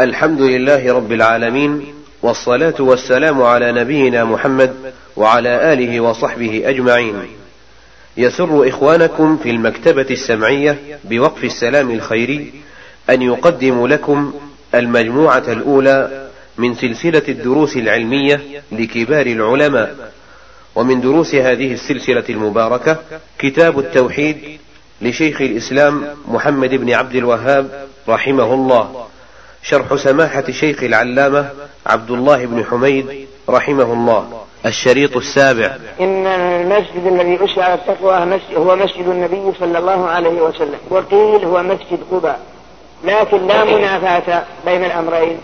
الحمد لله رب العالمين والصلاة والسلام على نبينا محمد وعلى آله وصحبه أجمعين. يسر إخوانكم في المكتبة السمعية بوقف السلام الخيري أن يقدم لكم المجموعة الأولى من سلسلة الدروس العلمية لكبار العلماء، ومن دروس هذه السلسلة المباركة كتاب التوحيد لشيخ الإسلام محمد بن عبد الوهاب رحمه الله شرح سماحة شيخ العلامة عبد الله بن حميد رحمه الله الشريط السابع. إن المسجد الذي أشرع على التقوى هو مسجد النبي صلى الله عليه وسلم وقيل هو مسجد قباء لكن لا منافاة بين الأمرين.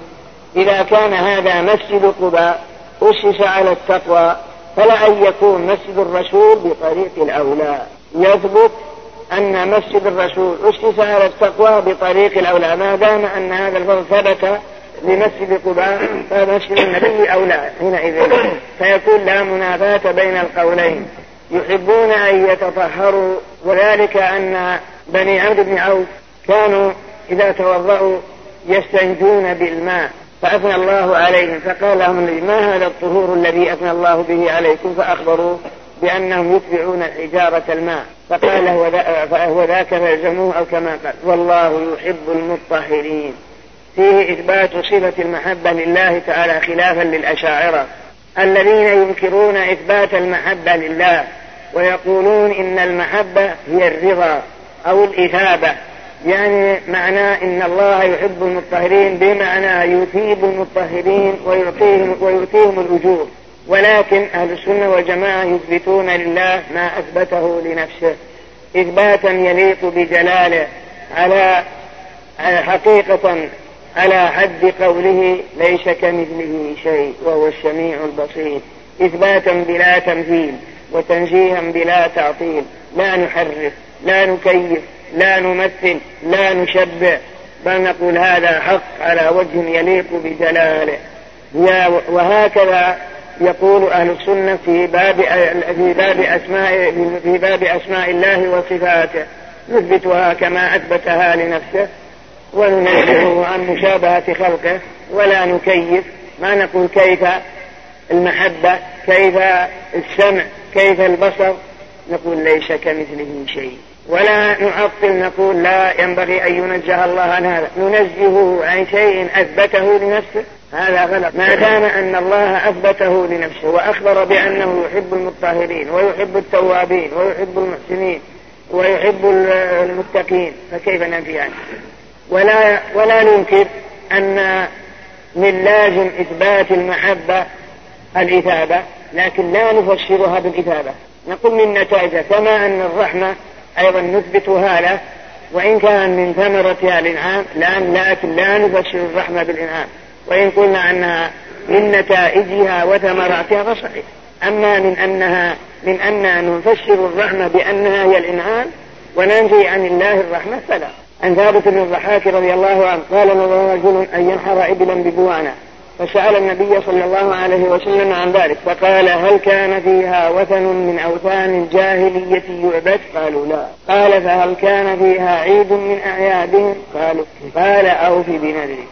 إذا كان هذا مسجد قباء أسس على التقوى فلا أن يكون مسجد الرسول بطريق الأولى. يثبت أن مسجد الرسول أسس على التقوى بطريق الأولى. ما دام أن هذا الفضل ثبت لمسجد قباء فمسجد النبي أولى حينئذ. فيكون لا منافاة بين القولين. يحبون أن يتطهروا وذلك أن بني عبد بن عوف كانوا إذا توضأوا يستنجون بالماء فأثنى الله عليهم. فقال لهم ما هذا الطهور الذي أثنى الله به عليكم؟ فأخبروا بأنهم يتبعون الحجارة الماء. فقال هو, ذاك فالزموه أو كما قال. والله يحب المطهرين. فيه إثبات صفة المحبة لله تعالى خلافا للأشاعرة. الذين ينكرون إثبات المحبة لله ويقولون إن المحبة هي الرضا أو الإثابة. يعني معناه إن الله يحب المطهرين بمعنى يثيب المطهرين ويعطيهم, ويؤتيهم الأجور. ولكن أهل السنة والجماعة يثبتون لله ما أثبته لنفسه. إثباتا يليق بجلاله على حقيقة على حد قوله ليس كمثله شيء وهو السميع البصير. إثباتا بلا تمثيل وتنزيها بلا تعطيل. لا نحرف لا نكيف لا نمثل لا نشبع. بل نقول هذا حق على وجه يليق بجلاله. وهكذا يقول أهل السنة في باب في باب أسماء في باب أسماء الله وصفاته نثبتها كما أثبتها لنفسه وننزهه عن مشابهة خلقه ولا نكيف ما نقول كيف المحبة كيف السمع كيف البصر نقول ليس كمثله شيء. ولا نعطل نقول لا ينبغي أن ينزه الله عن هذا. ننزهه عن شيء أثبته لنفسه. هذا غلط. ما دام أن الله أثبته لنفسه وأخبر بأنه يحب المطهرين ويحب التوابين ويحب المحسنين ويحب المتقين فكيف ننفي عنه؟ ولا ولا ننكر أن من لازم إثبات المحبة الإثابة لكن لا نفسرها بالإثابة. نقول من نتائجها كما أن الرحمة أيضا نثبتها له وإن كان من ثمرتها الإنعام لكن لا نفسر الرحمة بالإنعام. وإن قلنا أنها من نتائجها وثمراتها فصحيح. أما من أنها من أننا نفسر الرحمة بأنها هي الإنعام وننفي عن الله الرحمة فلا. عن ثابت بن الضحاك رضي الله عنه قال نظر رجل أن ينحر إبلا ببوانا. فسأل النبي صلى الله عليه وسلم عن ذلك فقال هل كان فيها وثن من أوثان الجاهلية يعبد؟ قالوا لا. قال فهل كان فيها عيد من أعيادهم؟ قالوا قال أوف بنذرك.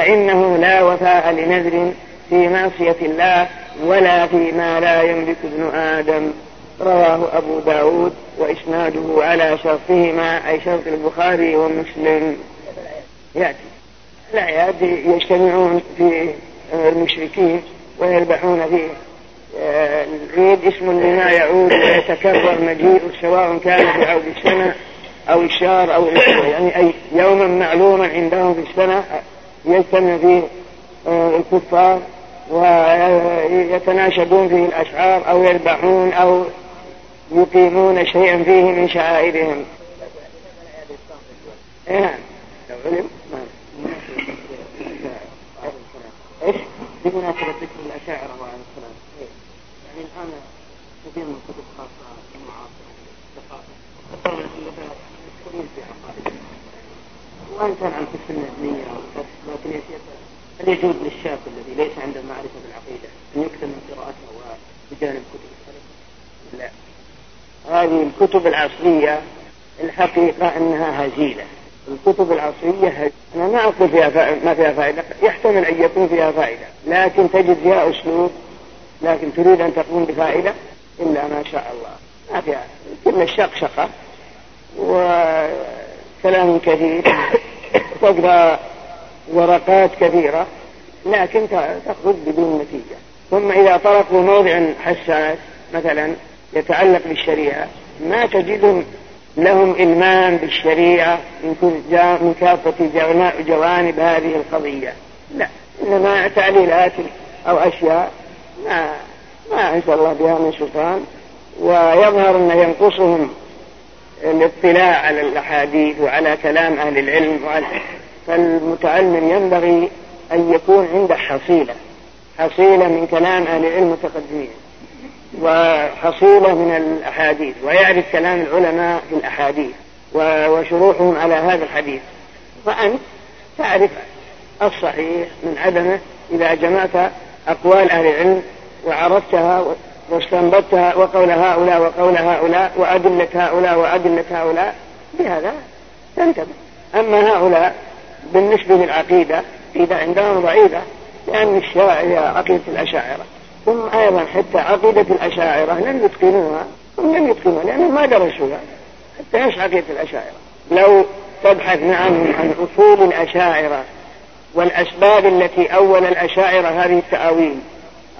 فإنه لا وفاء لنذر في معصية الله ولا فيما لا يملك ابن آدم. رواه أبو داود وإسناده على شرطهما أي شرط البخاري ومسلم. يأتي. الأعياد يجتمعون في المشركين ويذبحون في العيد اسم لما يعود ويتكرر مجيء سواء كان في عود السنة أو الشهر أو يعني أي يوما معلوما عندهم في السنة. يجتمع فيه الكفار ويتناشدون فيه الأشعار أو يذبحون أو يقيمون شيئا فيه من شعائرهم. نعم لو علم إيش؟ بمناسبة ذكر الأشاعرة وعلى السلام. يعني الآن كثير من الكتب خاصة بالمعاصرة وإن كان عن لكن هل يجوز للشاب الذي ليس عنده معرفة بالعقيدة أن يكتب من قراءته بجانب كتب السلف؟ لا. هذه الكتب العصرية الحقيقة أنها هزيلة. الكتب العصرية أنا ما أقول فيها ما فيها فائدة. يحتمل أن يكون فيها فائدة. لكن تجد فيها أسلوب. لكن تريد أن تقوم بفائدة إلا ما شاء الله. ما فيها. كل الشقشقة. وكلام كثير. تقرأ ورقات كثيرة لكن تخرج بدون نتيجة. ثم إذا طرقوا موضع حساس مثلا يتعلق بالشريعة ما تجدهم لهم إلمام بالشريعة من كافة جوانب هذه القضية. لا إنما تعليلات أو أشياء ما ما أنزل الله بها من سلطان. ويظهر أن ينقصهم الاطلاع على الأحاديث وعلى كلام أهل العلم وعلى فالمتعلم ينبغي أن يكون عنده حصيلة حصيلة من كلام أهل العلم المتقدمين وحصيلة من الأحاديث ويعرف كلام العلماء في الأحاديث وشروحهم على هذا الحديث. فأنت تعرف الصحيح من عدمه إذا جمعت أقوال أهل العلم وعرفتها واستنبطتها وقول هؤلاء وقول هؤلاء وأدلة هؤلاء وأدلة هؤلاء بهذا تنتبه. أما هؤلاء بالنسبة للعقيدة إذا عندهم ضعيفة لأن الشرع عقيدة الأشاعرة. ثم أيضا حتى عقيدة الأشاعرة لم يتقنوها هم لم يتقنوها لأنهم ما درسوها. حتى إيش عقيدة الأشاعرة؟ لو تبحث معهم عن أصول الأشاعرة والأسباب التي أول الأشاعرة هذه التأويل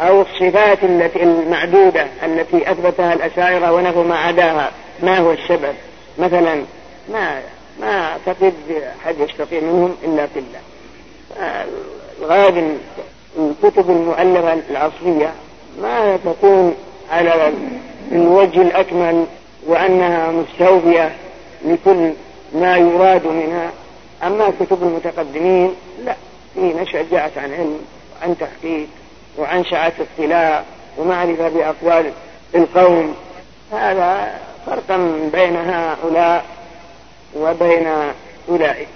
أو الصفات التي المعدودة التي أثبتها الأشاعرة ونفوا ما عداها ما هو السبب؟ مثلا ما ما أعتقد أحد يستطيع منهم إلا في الله. الغالب الكتب المؤلفة العصرية ما تكون على الوجه الأكمل وأنها مستوفية لكل ما يراد منها. أما كتب المتقدمين لا. في نشأ جاءت عن علم وعن تحقيق وعن شعة اطلاع ومعرفة بأقوال القوم. هذا فرق بين هؤلاء. وبين أولئك.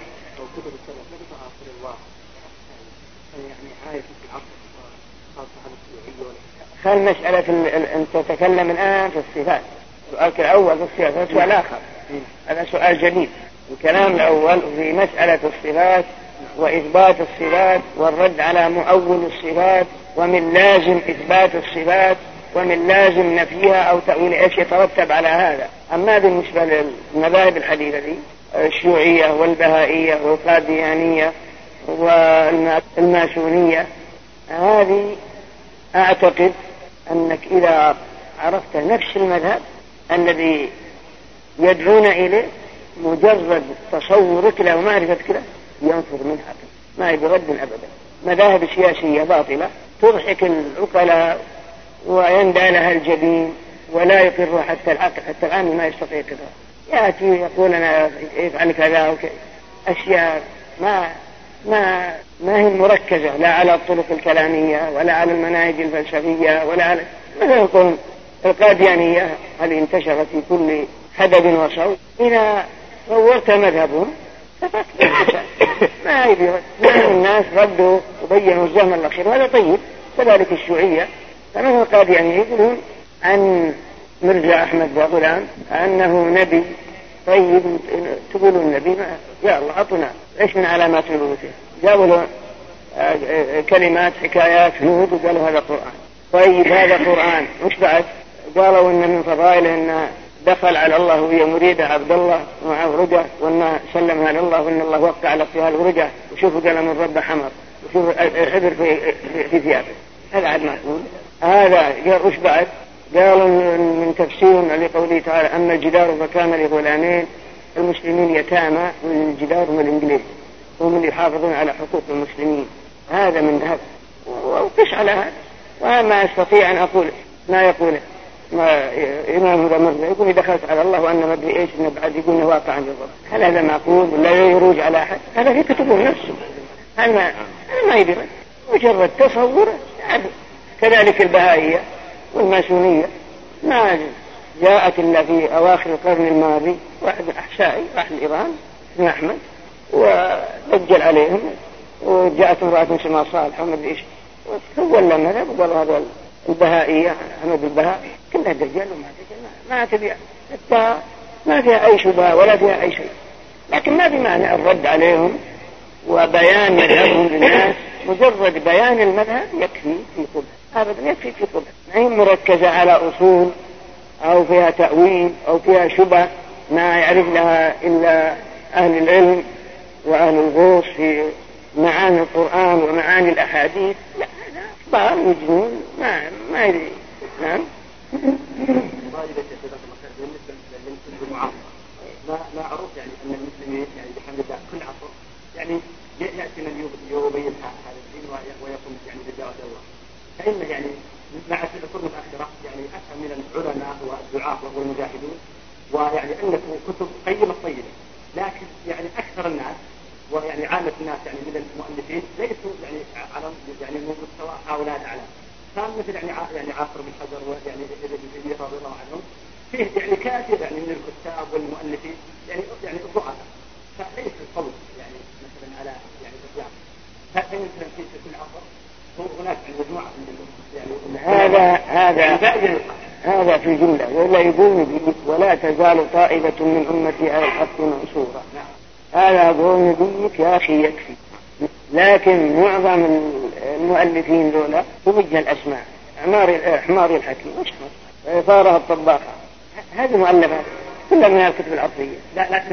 خل مسألة أن تتكلم الآن في الصفات. سؤالك الأول في الصفات سؤال آخر. هذا سؤال جديد. الكلام الأول في مسألة الصفات وإثبات الصفات والرد على مؤول الصفات ومن لازم إثبات الصفات. ومن لازم نفيها أو تأويل إيش يترتب على هذا. أما بالنسبة للمذاهب الحديثة دي الشيوعية والبهائية والقاديانية والماسونية هذه أعتقد أنك إذا عرفت نفس المذهب الذي يدعون إليه مجرد تصورك له ومعرفتك له ينفر منها ما يبرد أبدا. مذاهب سياسية باطلة تضحك العقلاء ويندى لها الجبين ولا يقر حتى العقل حتى الآن ما يستطيع كذا يأتي يقول أنا يفعل كذا وكذا أشياء ما ما ما هي مركزة لا على الطرق الكلامية ولا على المناهج الفلسفية ولا على مثلا يقول؟ القاديانية هذه انتشرت في كل حدب وصوت إذا صورت مذهبهم ما يبي الناس ردوا وبينوا الزمن الأخير وهذا طيب. كذلك الشيوعية. فمثل القاديانية يقولون عن مرزا أحمد غلام أنه نبي. طيب تقولوا النبي يا الله أعطنا إيش من علامات نبوته جابوا له آه، آه، كلمات حكايات هود وقالوا هذا قرآن. طيب هذا قرآن. وش بعد؟ قالوا إن من فضائله انه دخل على الله وهي مريدة عبد الله ومعه رجع وانه سلمها لله وإن الله وقع على فيها ورجع وشوفوا قال من رب حمر. وشوفوا حبر في في ثيابه هذا عاد معقول هذا قال وش بعد؟ قالوا من تفسير لقوله تعالى أما الجدار فكان لغلامين المسلمين يتامى والجدار هم الإنجليز هم اللي يحافظون على حقوق المسلمين. هذا من هذا وقش على هذا. وما أستطيع أن أقول ما يقوله ما إمام مرزا يقول دخلت على الله وأن ما أدري إيش إنه بعد يقول إنه واقع عند الله هل هذا معقول ولا يروج على أحد؟ هذا في كتبه نفسه. هل ما ما يدري. مجرد تصور. كذلك البهائية والماسونية. ما جاءت إلا في أواخر القرن الماضي وأحد أحشائي راح لإيران اسمه أحمد ودجل عليهم وجاءت امرأة اسمها صالحة وما أدري إيش. وتولى المذهب وقالوا هذا البهائية أحمد البهاء كلها دجال وما دجال ما تبيع. حتى ما فيها أي شبهة ولا فيها أي شيء. لكن ما بمعنى الرد عليهم وبيان مذهبهم للناس. مجرد بيان المذهب يكفي في قبح أبدا يكفي في قبح ما هي مركزة على أصول أو فيها تأويل أو فيها شبه ما يعرف لها إلا أهل العلم وأهل الغوص في معاني القرآن ومعاني الأحاديث. لا هذا أخبار مجنون ما ما يدري. نعم. ما معروف يعني أن المسلمين يعني بحمد الله كل عصر يعني يأتي من يبين هذا الدين ويقوم يعني بدعوه الله فان يعني مع القرون متاخره يعني افهم من العلماء والدعاة والمجاهدين ويعني عندكم كتب قيمة طيبة. لكن يعني أكثر الناس ويعني عامة الناس يعني من المؤلفين ليسوا يعني على يعني مستوى هؤلاء الأعلام. كان مثل يعني يعني عاصر بن حجر ويعني ابن تيميه رضي الله عنهم فيه يعني كثير يعني من الكتاب والمؤلفين يعني يعني ضعفاء فليس القول يعني مثلا على يعني الاطلاق فيمكن في هناك يعني من يعني هذا هذا هذا في جملة ولا يقول ولا تزال طائفة من أمتي على الحق منصورة. هذا قول نبيك يا أخي يكفي. لكن معظم المؤلفين ذولا توجه الأسماء. حمار حمار الحكيم وش الطباخة. هذه مؤلفات كلها من الكتب الأصلية. لا لا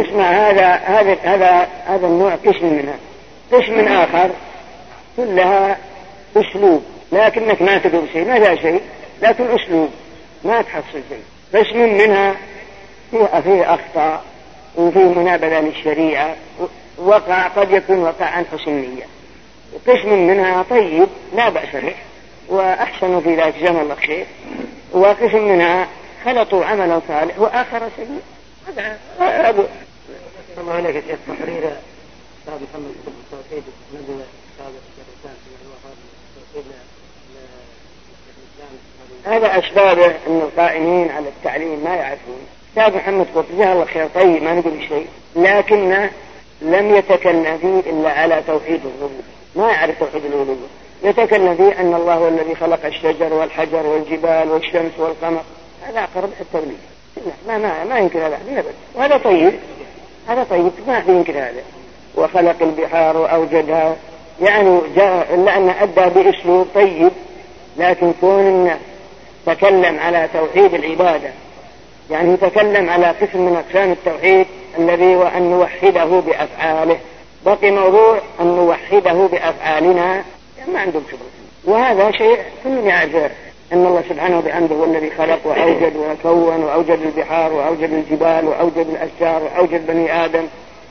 اسمع هذا هذا هذا هذا النوع قسم منها. قسم آخر كلها أسلوب لكنك ما تقول شيء ما فيها شيء لكن أسلوب ما تحصل شيء. قسم منها فيه فيه أخطاء وفيه منابذة للشريعة وقع قد يكون وقع عن حسن نية قسم منها طيب لا بأس به وأحسنوا في ذلك جزاهم الله خير. وقسم منها خلطوا عملا صالح وآخر سيء هذا أبو الله عليك يا شيخ تحرير أستاذ محمد بن التوحيد نزل أستاذ الشيخ الإسلام هذا أسبابه أن القائمين على التعليم ما يعرفون. أستاذ محمد قلت جزاه الله خير. طيب ما نقول شيء. لكنه لم يتكلم فيه إلا على توحيد الربوبية. ما يعرف توحيد الألوهية يتكلم فيه أن الله هو الذي خلق الشجر والحجر والجبال والشمس والقمر. هذا أقرب التوليد ما ما ما ينكر هذا. أبدا وهذا طيب. هذا طيب. ما ينكر هذا. وخلق البحار وأوجدها. يعني جاء إلا أنه أدى بأسلوب طيب. لكن كون الناس تكلم على توحيد العبادة. يعني يتكلم على قسم من أقسام التوحيد الذي هو أن نوحده بأفعاله. بقي موضوع أن نوحده بأفعالنا. ما عندهم شغل. وهذا شيء كل يعرف أن الله سبحانه وبحمده هو الذي خلق وأوجد وكون وأوجد البحار وأوجد الجبال وأوجد الأشجار وأوجد بني آدم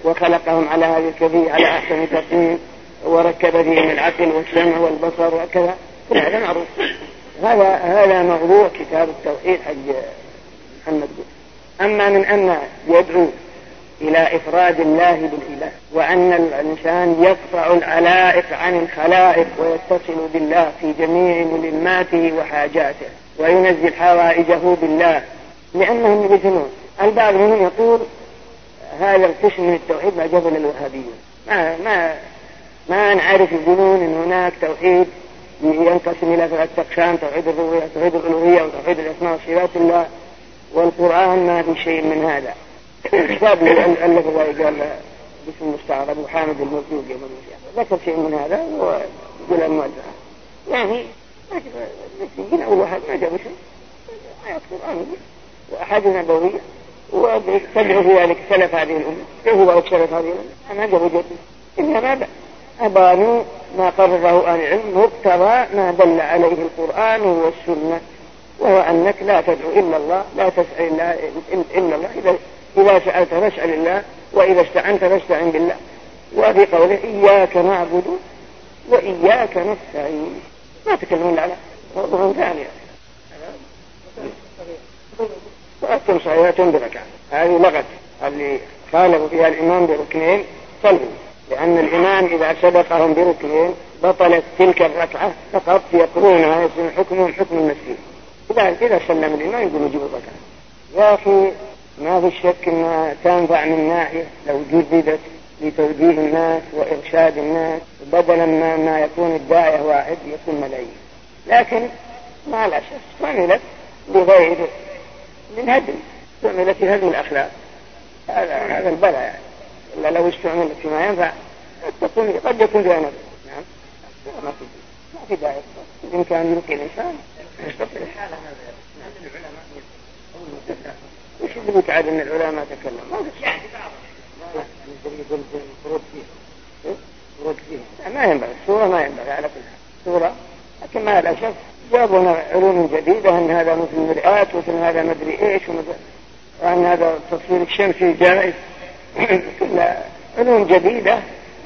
وخلقهم على هذه الكيفية على أحسن تقويم وركب فيهم العقل والسمع والبصر وكذا. كل هذا معروف. هذا هذا موضوع كتاب التوحيد حق محمد. بن أما من أن يدعو إلى إفراد الله بالإله وأن الإنسان يقطع العلائق عن الخلائق ويتصل بالله في جميع ملماته وحاجاته وينزل حوائجه بالله لأنهم يجنون البعض منهم يقول هذا القسم من التوحيد ما جبل الوهابيون. ما ما ما نعرف يقولون إن هناك توحيد ينقسم إلى ثلاثة أقسام توحيد الربوبية توحيد الألوهية وتوحيد الأسماء وصفات الله والقرآن ما في شيء من هذا. كتاب الف قال باسم المستعار ابو حامد الموجود يوم ذكر شيء من هذا ويقول المؤلف يعني المسيحيين أو الوهاب ما جابوا شيء. آيات قرآنية وأحاديث نبوية. وتدعو في ذلك سلف هذه الأمة. هو سلف هذه الأمة. ما جابوا جد إنما أبانوا ما قرره أهل العلم مقتضى ما دل عليه القرآن والسنة وهو أنك لا تدعو إلا الله لا تسأل الله إلا الله. إذا إذا سألت فاسأل الله وإذا استعنت فاستعن بالله. وفي قوله إياك نعبد وإياك نستعين. ما تكلمون على موضوع ثاني. وأكثر صلوات بركعة. هذه لغت اللي خالفوا فيها الإمام بركنين. صلوا. لأن الإمام إذا سبقهم بركنين بطلت تلك الركعة فقط يقرونها يصير حكمهم حكم المسجد. إذا إذا سلم الإمام يقول يجيب الركعة. يا أخي ما في شك أنها تنفع من ناحية لو جددت لتوجيه الناس وإرشاد الناس بدلا ما, ما يكون الداعية واحد يكون ملايين. لكن مع الأسف عملت لغير للهدم عملت لهدم الأخلاق. هذا هذا البلاء يعني. إلا لو استعملت فيما ينفع تكون قد يكون فيها نفع نعم. ما في ما في داعي. بإمكان يلقي الإنسان يستطيع. وش يدرك عاد أن العلماء تكلم ما في ما ينبغي الصورة ما ينبغي على كل حال. صورة لكن ما لا شك جابوا لنا علوم جديدة أن هذا مثل مرآة ومثل هذا مدري إيش وأن هذا التصوير الشمسي جائز كلها علوم جديدة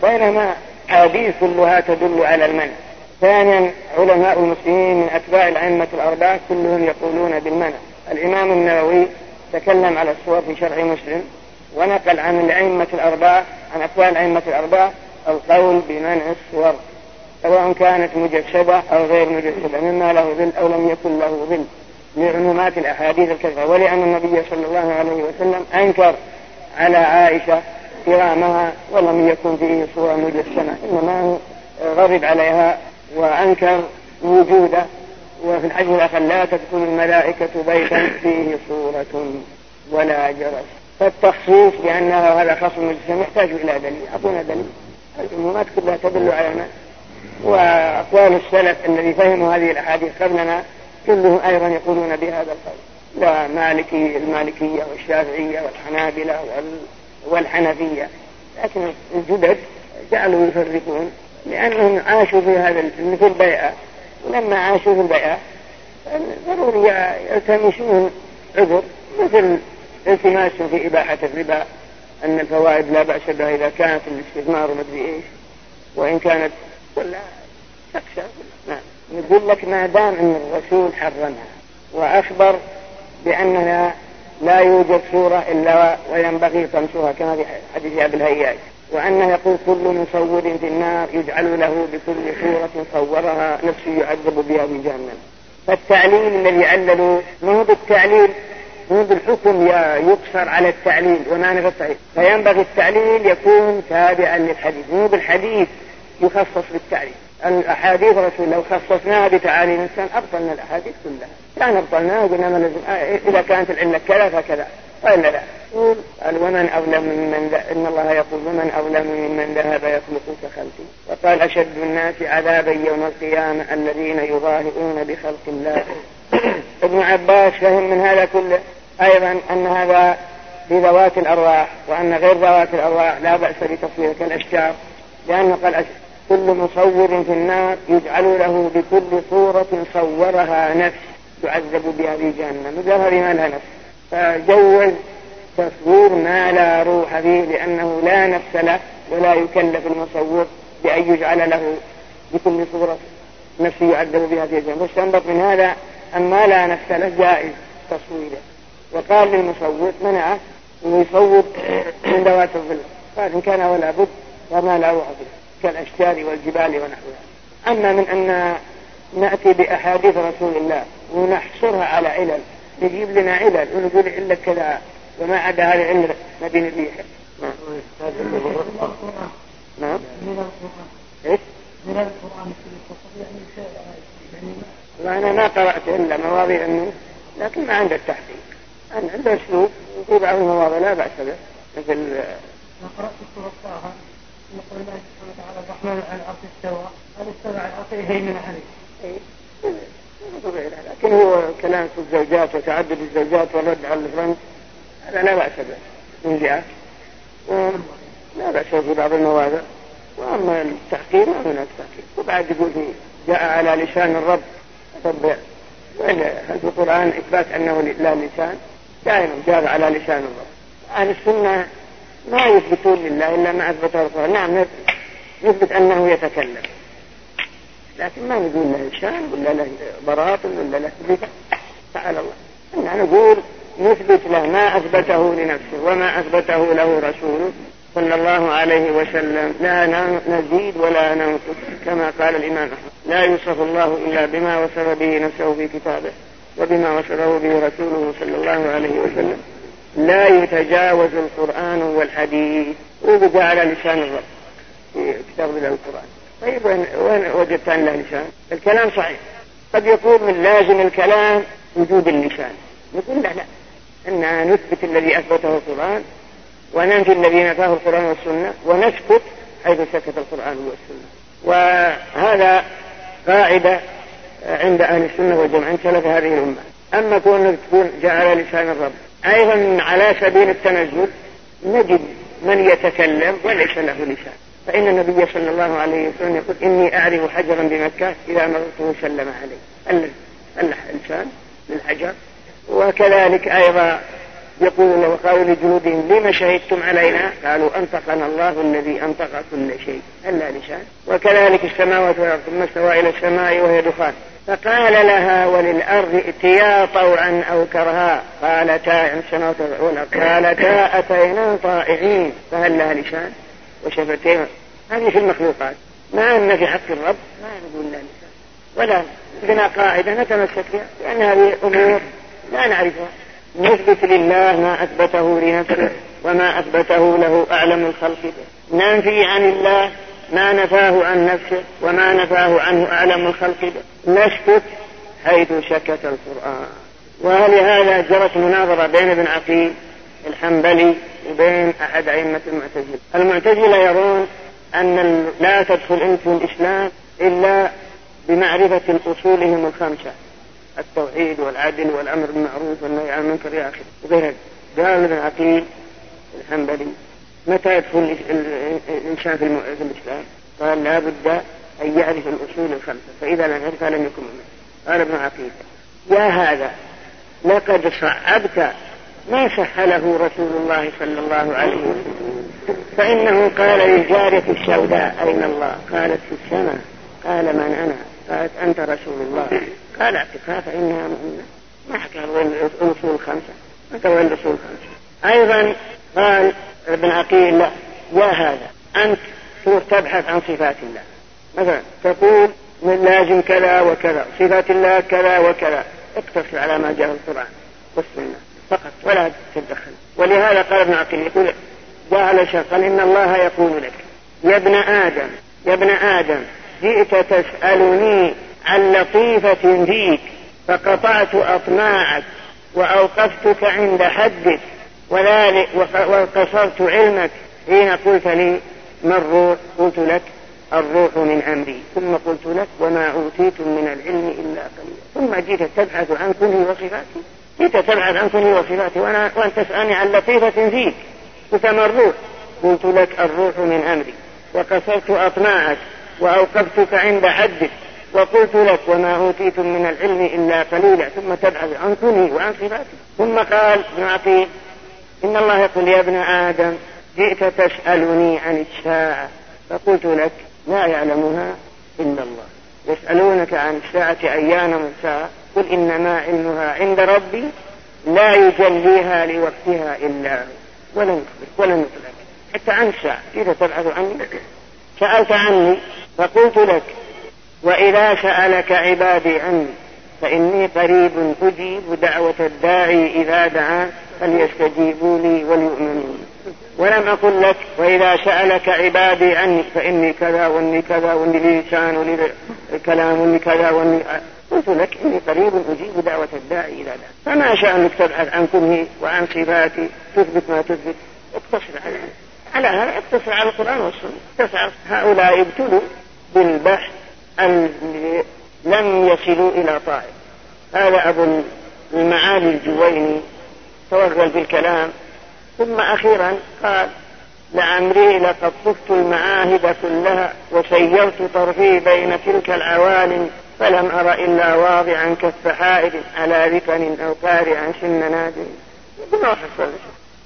بينما حديث كلها تدل على المنع. ثانيا علماء المسلمين من أتباع الأئمة الأربعة كلهم يقولون بالمنع. الإمام النووي تكلم على الصور في شرع مسلم ونقل عن الأئمة الأربعة عن أقوال الأئمة الأربعة القول بمنع الصور سواء كانت مجسدة أو غير مجسدة مما له ظل أو لم يكن له ظل لعمومات الأحاديث الكثيرة. ولأن النبي صلى الله عليه وسلم أنكر على عائشة كرامها ولم يكن فيه صورة مجسمة إنما غضب عليها وأنكر وجوده وفي الحديث الآخر لا تدخل الملائكة بيتا فيه صورة ولا جرس. فالتخصيص بأنه هذا خاص مجسم يحتاج إلى دليل أعطونا دليل. العمومات كلها تدل على ما. وأقوال السلف الذي فهموا هذه الأحاديث قبلنا كلهم أيضا يقولون بهذا القول. لا مالكي المالكية والشافعية والحنابلة والحنفية. لكن الجدد جعلوا يفرقون لأنهم عاشوا في هذا في البيعة. ولما عاشوا في البيعة ضروري يلتمسون عذر مثل التماس في إباحة الربا أن الفوائد لا بأس بها إذا كانت الاستثمار مدري إيش. وإن كانت ولا تخشى نعم. يقول لك ما دام أن الرسول حرمها وأخبر بأنها لا يوجد سورة إلا وينبغي طمسها كما في حديث أبي الهياج. وأنه يقول كل مصور في النار يجعل له بكل صورة صورها نفسه يعذب بها في جهنم. فالتعليل الذي عللوا ما هو بالتعليل مو بالحكم يقصر على التعليل نفى التعليل فينبغي التعليل يكون تابعا للحديث. مو بالحديث يخصص بالتعليل. الأحاديث رسول لو خصصناها بتعاليم الإنسان أبطلنا الأحاديث كلها. كان أبطلناها وقلنا ما لازم آه، إذا كانت العلة كذا فكذا وإلا لا. قال ومن أظلم ممن إن الله يقول ومن أظلم ممن ذهب يخلق كخلقي وقال أشد الناس عذابا يوم القيامة الذين يظاهرون بخلق الله. ابن عباس فهم من هذا كله أيضا أن هذا بذوات الأرواح وأن غير ذوات الأرواح لا بأس بتصوير كالأشجار لأنه قال كل مصور في النار يجعل له بكل صورة صورها نفس يعذب بها في جهنم هذه ما لها نفس. فجوز تصوير ما لا روح فيه لأنه لا نفس له ولا يكلف المصور بأن يجعل له بكل صورة نفس يعذب بها في جهنم. واستنبط من هذا؟ أن ما لا نفس له جائز تصويره. وقال للمصور منعه أنه يصور من ذوات الظل. قال إن كان ولا بد فما لا روح فيه. كالأشجار والجبال ونحوها. أما من أن نأتي بأحاديث رسول الله ونحصرها على علل نجيب لنا علل ونقول علة كذا وما عدا هذه العلة نبي نبيها نعم. إيش؟ من القرآن وأنا ما قرأت إلا مواضيع لكن ما عنده التحقيق. أنا أسلوب في بعض المواضيع لا بأس به مثل ما قرأت سورة يقول الله سبحانه وتعالى الرحمن على استوى استوى على لكن هو كلام في الزوجات وتعدد الزوجات والرد على الفرنج هذا لا بأس به من جهة لا بأس في بعض المواضع وأما التحقيق ما هناك تحقيق وبعد يقول جاء على لسان الرب طب هل في القرآن إثبات أنه لا لسان دائما جاء على لسان الرب أهل السنة ما يثبتون لله إلا ما أثبته القرآن نعم نثبت أنه يتكلم. لكن ما نقول له شان ولا له براطن ولا له صفة تعالى الله. إننا نقول نثبت له ما أثبته لنفسه وما أثبته له رسوله صلى الله عليه وسلم. لا نزيد ولا ننقص كما قال الإمام أحمد. لا يوصف الله إلا بما وصف به نفسه في كتابه وبما وصفه به رسوله صلى الله عليه وسلم. لا يتجاوز القرآن والحديث. وبقى على لسان الرب. في كتاب الله القرآن. طيب وين, وين وجدت أن لسان؟ الكلام صحيح. قد يكون من لازم الكلام وجود اللسان. نقول لا لا. أن نثبت الذي أثبته القرآن وننفي الذي نفاه القرآن والسنة ونسكت حيث سكت القرآن والسنة. وهذا قاعدة عند أهل السنة والجماعة سلف هذه الأمة. أما كونك تكون جعل لسان الرب أيضا على سبيل التنزل نجد من يتكلم وليس له لسان. فإن النبي صلى الله عليه وسلم يقول إني أعرف حجرا بمكة إذا مررته سلم عليه. ألح إنسان للحجر وكذلك أيضا يقول وقالوا لجنودهم لما شهدتم علينا؟ قالوا أنطقنا الله الذي أنطق كل شيء. ألا لسان. وكذلك السماوات والأرض ثم استوى إلى السماء وهي دخان. فقال لها وللأرض ائتيا طوعا أو كرها. قالتا السماوات والأرض قالتا أتينا طائعين. فهل لها لسان وشفتين. هذه في المخلوقات. ما أن في حق الرب؟ ما نقول لا لسان ولا عندنا قاعدة نتمسك بها لأن هذه أمور لا نعرفها. نثبت لله ما أثبته لنفسه وما أثبته له أعلم الخلق به. ننفي عن الله ما نفاه عن نفسه وما نفاه عنه أعلم الخلق نسكت حيث سكت القرآن. ولهذا جرت مناظرة بين ابن عقيل الحنبلي وبين أحد أئمة المعتزلة؟ المعتزلة يرون أن لا تدخل أنت الإسلام إلا بمعرفة أصولهم الخمسة التوحيد والعدل والأمر بالمعروف والنهي عن المنكر إلى آخره. وغير قال ابن عقيل الحنبلي متى يدخل الإنسان في الإسلام؟ قال لا بد أن يعرف الأصول الخمسة فإذا لم يعرفها لم يكن مؤمنا قال ابن عقيل يا هذا لقد صعبت ما سهله رسول الله صلى الله عليه وسلم. فإنه قال للجارية السوداء أين الله؟ قالت في السماء. قال من أنا؟ قالت أنت رسول الله. قال أعتقها فإنها مؤمنة. ما حكى الأصول الخمسة؟ ما وين الأصول الخمسة. أيضا قال ابن عقيل لا. يا هذا. أنت تروح تبحث عن صفات الله. مثلا تقول من لازم كذا وكذا صفات الله كذا وكذا. اقتصر على ما جاء في القرآن والسنة فقط ولا تتدخل ولهذا قال ابن عقيل يقول جاء على قال إن الله يقول لك يا ابن آدم يا ابن آدم جئت تسألني عن لطيفة فيك فقطعت أطماعك وأوقفتك عند حدك وذلك وقصرت علمك حين قلت لي ما الروح؟ قلت لك الروح من أمري. ثم قلت لك وما أوتيتم من العلم إلا قليلا. ثم جئت تبحث عن كنه وصفاتي. جئت تبحث عن كنه وصفاتي وأنا وأنت تسألني عن لطيفة فيك. قلت ما الروح؟ قلت لك الروح من أمري. وقصرت أطماعك وأوقفتك عند حدك. وقلت لك وما أوتيتم من العلم إلا قليلا. ثم تبحث عن كني وعن صفاتي. ثم قال ابن إن الله يقول يا ابن آدم جئت تسألني عن الساعة. فقلت لك لا يعلمها إلا الله. يسألونك عن الساعة أيان مرساها قل إنما علمها عند ربي لا يجليها لوقتها إلا هو. ولن يخبرك ولن يطلق حتى عن الساعة إذا تبحث عني سألت عني فقلت لك وإذا سألك عبادي عني فإني قريب أجيب دعوة الداعي إذا دعا فليستجيبوا لي وليؤمنوا. ولم أقل لك وإذا سألك عبادي عني فإني كذا وإني كذا وإني لسان ولي كلام وإني كذا وإني قلت لك إني قريب أجيب دعوة الداعي إذا دعا فما شأنك تبحث عن كنهي وعن صفاتي تثبت ما تثبت. اقتصر على على هذا اقتصر على القرآن والسنة. هؤلاء ابتلوا بالبحث اللي لم يصلوا إلى طائف. هذا أبو المعالي الجويني توغل بالكلام ثم أخيرا قال لعمري لقد طفت المعاهد كلها وسيرت طرفي بين تلك العوالم فلم أر إلا واضعا كف على ذكر أو قارعا سن نادم ما حصل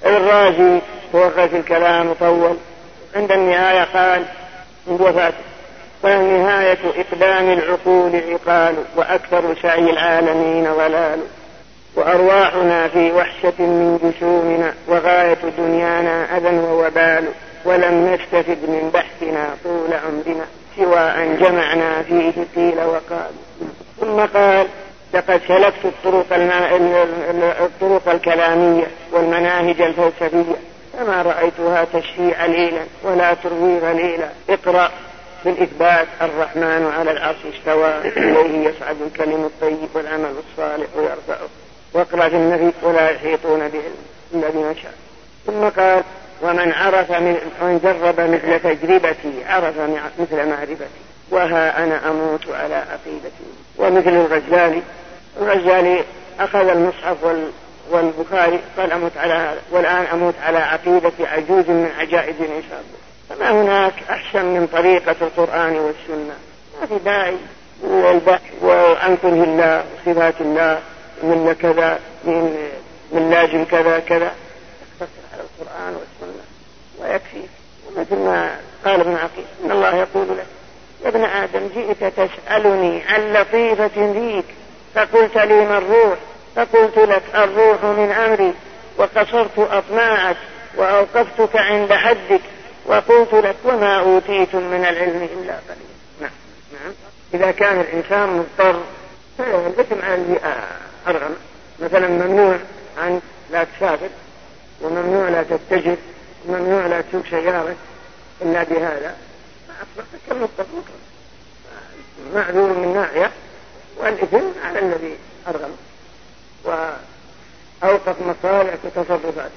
الرازي في الكلام وطول عند النهاية قال عند وفاته ونهاية إقدام العقول عقال وأكثر سعي العالمين ضلال. وأرواحنا في وحشة من جسومنا وغاية دنيانا أذى ووبال ولم نستفد من بحثنا طول عمرنا سوى أن جمعنا فيه قيل وقال. ثم قال لقد سلكت الطرق, الطرق الكلامية والمناهج الفلسفية فما رأيتها تشفي عليلا ولا تروي غليلا اقرأ بالإثبات الرحمن على العرش استوى إليه يصعد الكلم الطيب والعمل الصالح يرفعه. واقرأ في النبي ولا يحيطون بعلم إلا بما شاء. ثم قال ومن عرف من من جرب مثل تجربتي عرف مثل معرفتي وها أنا أموت على عقيدتي. ومثل الغزالي الغزالي أخذ المصحف وال والبخاري قال أموت على والآن أموت على عقيدة عجوز من عجائز الإنسان فما هناك أحسن من طريقة القرآن والسنة؟ ما في داعي. للبحث وعن كره الله وصفات الله. من كذا من من لازم كذا كذا. اقتصر على القرآن والسنة. ويكفي. مثل ما قال ابن عقيل إن الله يقول له يا ابن آدم جئت تسألني عن لطيفة فيك فقلت لي ما الروح؟ فقلت لك الروح من أمري. وقصرت أطماعك وأوقفتك عند حدك. وقلت لك وما أوتيتم من العلم إلا قليلا. نعم نعم. إذا كان الإنسان مضطر فالإثم على الذي أرغم مثلا ممنوع عن لا تسافر وممنوع لا تتجر وممنوع لا تسوق سيارة إلا بهذا. فأصبحت كالمضطر معذور من ناحية والإثم على الذي أرغم. وأوقف مصالحك وتصرفاتك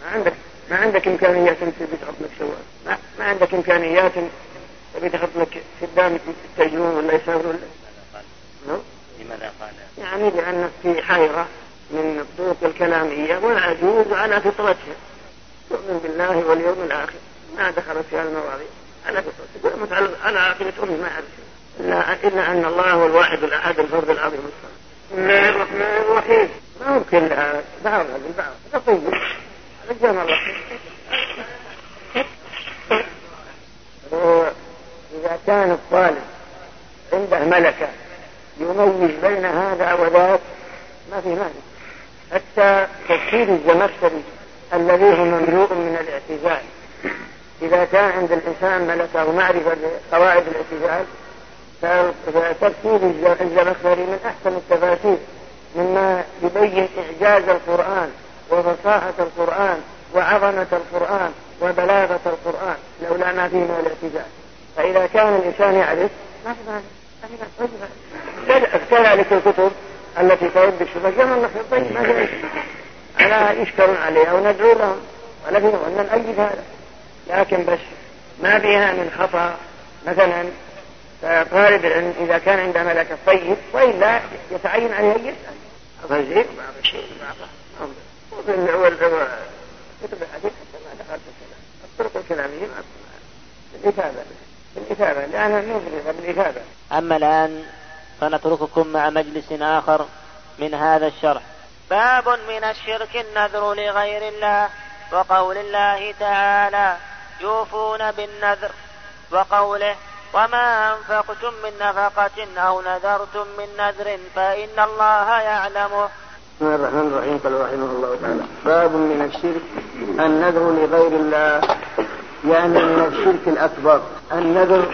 ما عندك ما عندك إمكانيات أنت تحط لك سواد. ما, ما عندك إمكانيات تبي تحط لك خدام يتجرون ولا يسافرون. ولا لماذا قال؟ يعني لأنك في حيرة من الطرق الكلامية والعجوز على فطرتها تؤمن بالله واليوم الآخر. ما دخلت في هالمواضيع على فطرتها على عقيدة أمي ما أعرف إلا إلا أن الله هو الواحد الأحد الفرد العظيم. الصمد بسم الله الرحمن الرحيم. ما ممكن بعضها بالبعض تطيب رجال الله. إذا كان الطالب عنده ملكة يميز بين هذا وذاك ما في مانع. حتى تفسير الزمخشري الذي هو مملوء من الاعتزال. إذا كان عند الإنسان ملكة ومعرفة بقواعد الاعتزال فتفسير الزمخشري من أحسن التفاسير مما يبين إعجاز القرآن وفصاحة القرآن وعظمة القرآن وبلاغة القرآن لولا ما فيه من الاعتزال. فإذا كان الإنسان يعرف ما في مانع. كذلك الكتب التي ترد الشبهة كما الله طيب ما في ألا يشكرون عليها وندعو لهم في أن نأيد هذا. لكن بس ما بها من خطأ. مثلا فطالب العلم إذا كان عنده ملكة طيب وإلا يتعين عليه أن يسأل بعض زين وبعض شيء وبعض كتب الحديث حتى ما دخلت الكلام. الطرق الكلامية بالإثابة بالإثابة. لأنها مفرغة بالإثابة؟ أما الآن فنترككم مع مجلس آخر من هذا الشرح. باب من الشرك النذر لغير الله وقول الله تعالى يوفون بالنذر. وقوله وما أنفقتم من نفقة أو نذرتم من نذر فإن الله يعلمه بسم الله الرحمن الرحيم. قال رحمه الله تعالى باب من الشرك النذر لغير الله يعني من الشرك الأكبر النذر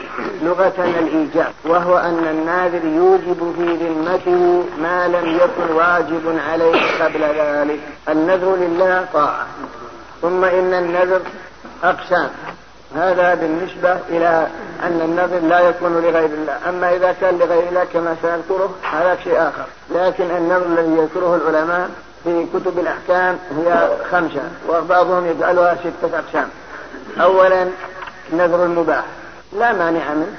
لغة الإيجاب وهو أن الناذر يوجب في ذمته ما لم يكن واجب عليه قبل ذلك. النذر لله طاعة ثم إن النذر أقسام. هذا بالنسبة إلى أن النذر لا يكون لغير الله. أما إذا كان لغير الله كما سنذكره هذا شيء آخر. لكن النذر الذي يذكره العلماء في كتب الأحكام هي خمسة وبعضهم يجعلها ستة أقسام. أولا نذر المباح لا مانع منه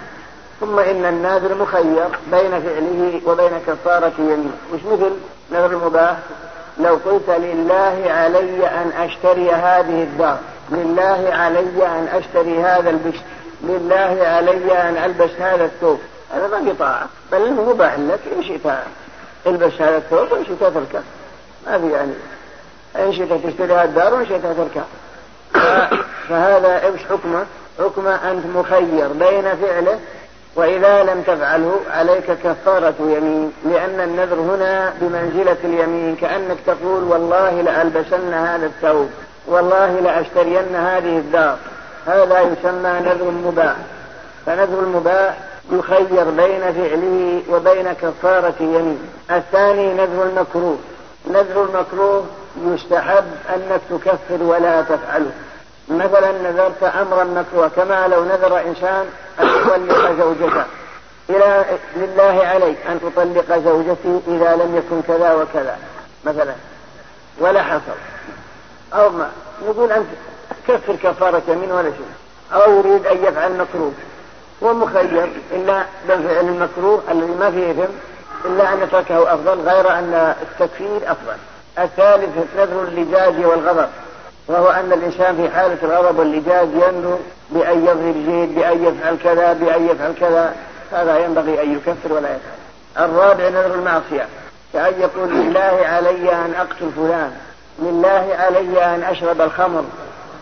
ثم إن الناذر مخير بين فعله وبين كفارة يمين وش مثل نذر المباح؟ لو قلت لله علي أن أشتري هذه الدار لله علي أن أشتري هذا البشت لله علي أن ألبس هذا الثوب. هذا ما في طاعة بل مباح لك إن شئت البس هذا الثوب وإن شئت تركه. ما في يعني. إن شئت تشتري هذا الدار وإن شئت تركه. فهذا إيش حكمه؟ حكمه أنت مخير بين فعله وإذا لم تفعله عليك كفارة يمين لأن النذر هنا بمنزلة اليمين كأنك تقول والله لألبسن هذا الثوب والله لأشترين هذه الدار. هذا يسمى نذر مباح. فنذر المباح يخير بين فعله وبين كفارة يمين. الثاني نذر المكروه. نذر المكروه يستحب أنك تكفر ولا تفعله. مثلا نذرت أمرا مكروه كما لو نذر إنسان أن يطلق زوجته. إلى لله عليك أن تطلق زوجتي إذا لم يكن كذا وكذا مثلا. ولا حصل. أو ما. نقول أنت كفر كفارة يمين ولا شيء أو يريد أن يفعل مكروه. هو مخير إلا بالفعل المكروه الذي ما فيه إثم إلا أن يتركه أفضل غير أن التكفير أفضل. الثالث نذر اللجاج والغضب وهو أن الإنسان في حالة الغضب واللجاج ينذر بأن يضرب زيد بأن يفعل كذا بأن يفعل كذا هذا ينبغي أن يكفر ولا يفعل. الرابع نذر المعصية كأن يقول لله علي أن أقتل فلان لله علي أن أشرب الخمر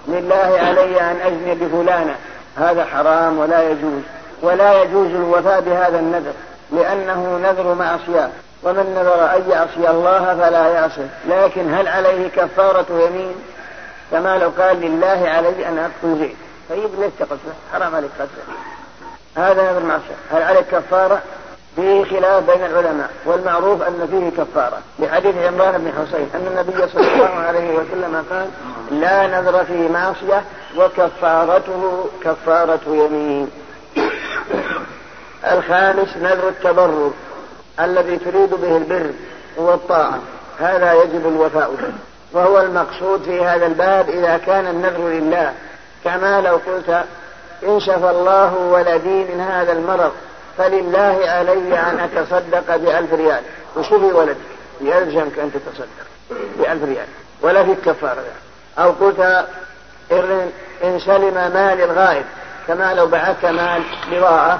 لله علي أن أزني بفلانة. هذا حرام ولا يجوز ولا يجوز الوفاء بهذا النذر لأنه نذر معصية. ومن نذر أن يعصي الله فلا يعصي لكن هل عليه كفارة يمين؟ كما لو قال لله علي أن أقتل زيد طيب ليش تقتله حرام عليك قتله هذا نذر معصية. هل عليك كفارة؟ فيه خلاف بين العلماء. والمعروف أن فيه كفارة. لحديث عمران بن حسين أن النبي صلى الله عليه وسلم قال لا نذر في معصية وكفارته كفارة يمين. الخامس نذر التبرر. الذي تريد به البر والطاعة هذا يجب الوفاء به. وهو المقصود في هذا الباب إذا كان النذر لله. كما لو قلت إن شفى الله ولدي من هذا المرض فلله علي أن أتصدق بألف ريال. وشفي ولدك يلزمك أن تتصدق بألف ريال ولا في كفارة أو قلت إن سلم مال الغائب كما لو بعثت مال بضاعة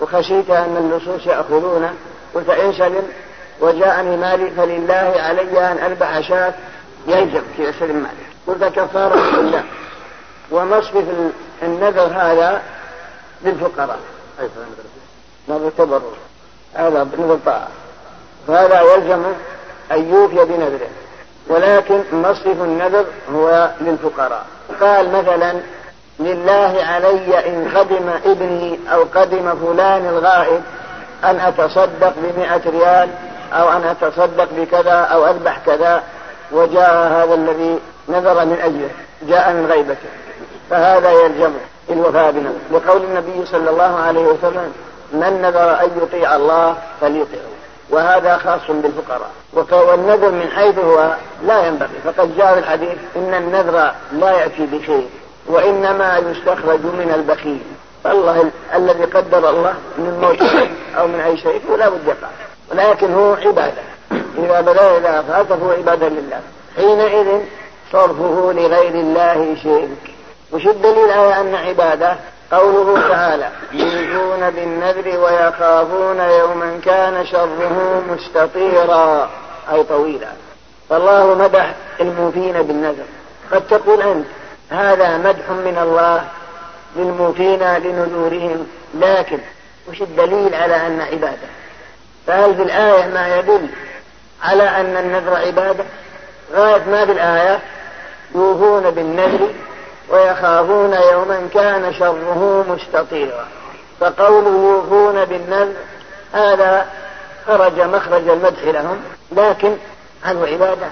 وخشيت أن اللصوص يأخذونه قلت إن سلم وجاءني مالي فلله علي أن أذبح شاة يلزم في سلم مالي. قلت كفارة لله ومصرف النذر هذا للفقراء. نذر تبرر هذا نذر طاعة. فهذا يلزم أن يوفي بنذره. ولكن مصرف النذر هو للفقراء. قال مثلا لله علي إن قدم ابني أو قدم فلان الغائب أن أتصدق بمئة ريال أو أن أتصدق بكذا أو أذبح كذا وجاء هذا الذي نذر من أجله جاء من غيبته. فهذا يلزمه الوفاء بنا. لقول النبي صلى الله عليه وسلم من نذر أن يطيع الله فليطيعه. وهذا خاص بالفقراء. والنذر من حيث هو لا ينبغي. فقد جاء في الحديث إن النذر لا يأتي بخير وإنما يستخرج من البخيل. الله الذي قدر الله من موت أو من أي شيء فلا بد يقع. ولكن هو عبادة. إذا بدا إذا أفعل فهو عبادة لله. حينئذ صرفه لغير الله شرك. وش الدليل على أن عبادة قوله تعالى يوفون بالنذر ويخافون يوما كان شره مستطيرا. أي طويلا فالله مدح الموفين بالنذر. قد تقول أنت هذا مدح من الله للموفين لنذورهم. لكن وش الدليل على أن عبادة؟ فهل في الآية ما يدل على أن النذر عبادة؟ غاية ما في الآية. يوفون بالنذر ويخافون يوما كان شره مستطيرا. فقوله يوفون بالنذر هذا خرج مخرج المدح لهم. لكن هل هو عبادة؟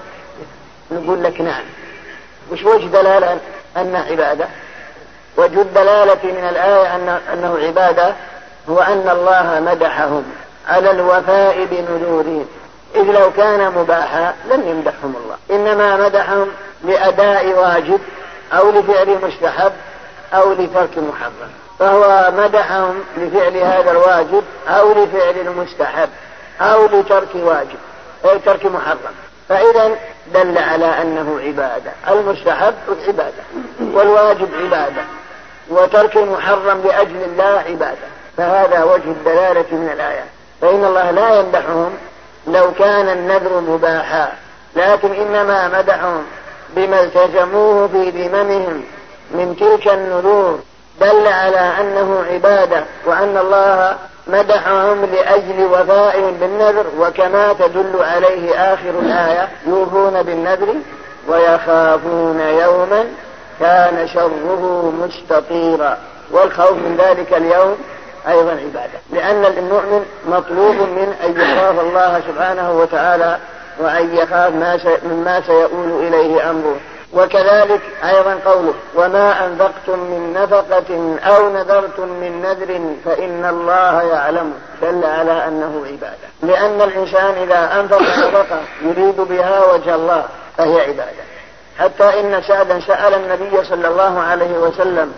نقول لك نعم. وش وجه دلالة أنه عبادة؟ وجه الدلالة من الآية أن أنه عبادة هو أن الله مدحهم على الوفاء بنذورهم. إذ لو كان مباحا لم يمدحهم الله. إنما مدحهم لأداء واجب أو لفعل مستحب أو لترك محرم. فهو مدحهم لفعل هذا الواجب أو لفعل المستحب أو لترك واجب أو ترك محرم. فإذا دل على أنه عبادة. المستحب عبادة والواجب عبادة. وترك المحرم لأجل الله عبادة. فهذا وجه الدلالة من الآية. فإن الله لا يمدحهم لو كان النذر مباحا. لكن إنما مدحهم بما التزموه في ذممهم من تلك النذور. دل على أنه عبادة وأن الله مدحهم لأجل وفائهم بالنذر. وكما تدل عليه آخر الآية يوفون بالنذر ويخافون يوما كان شره مستطيرا. والخوف من ذلك اليوم أيضا عبادة. لأن المؤمن مطلوب من أن يخاف الله سبحانه وتعالى وأن يخاف ما مما سيؤول إليه أمره. وكذلك أيضا قوله وما أنفقتم من نفقة أو نذرتم من نذر فإن الله يعلم. دل على أنه عبادة. لأن الإنسان إذا أنفق نفقة يريد بها وجه الله فهي عبادة. حتى إن سعدا سأل النبي صلى الله عليه وسلم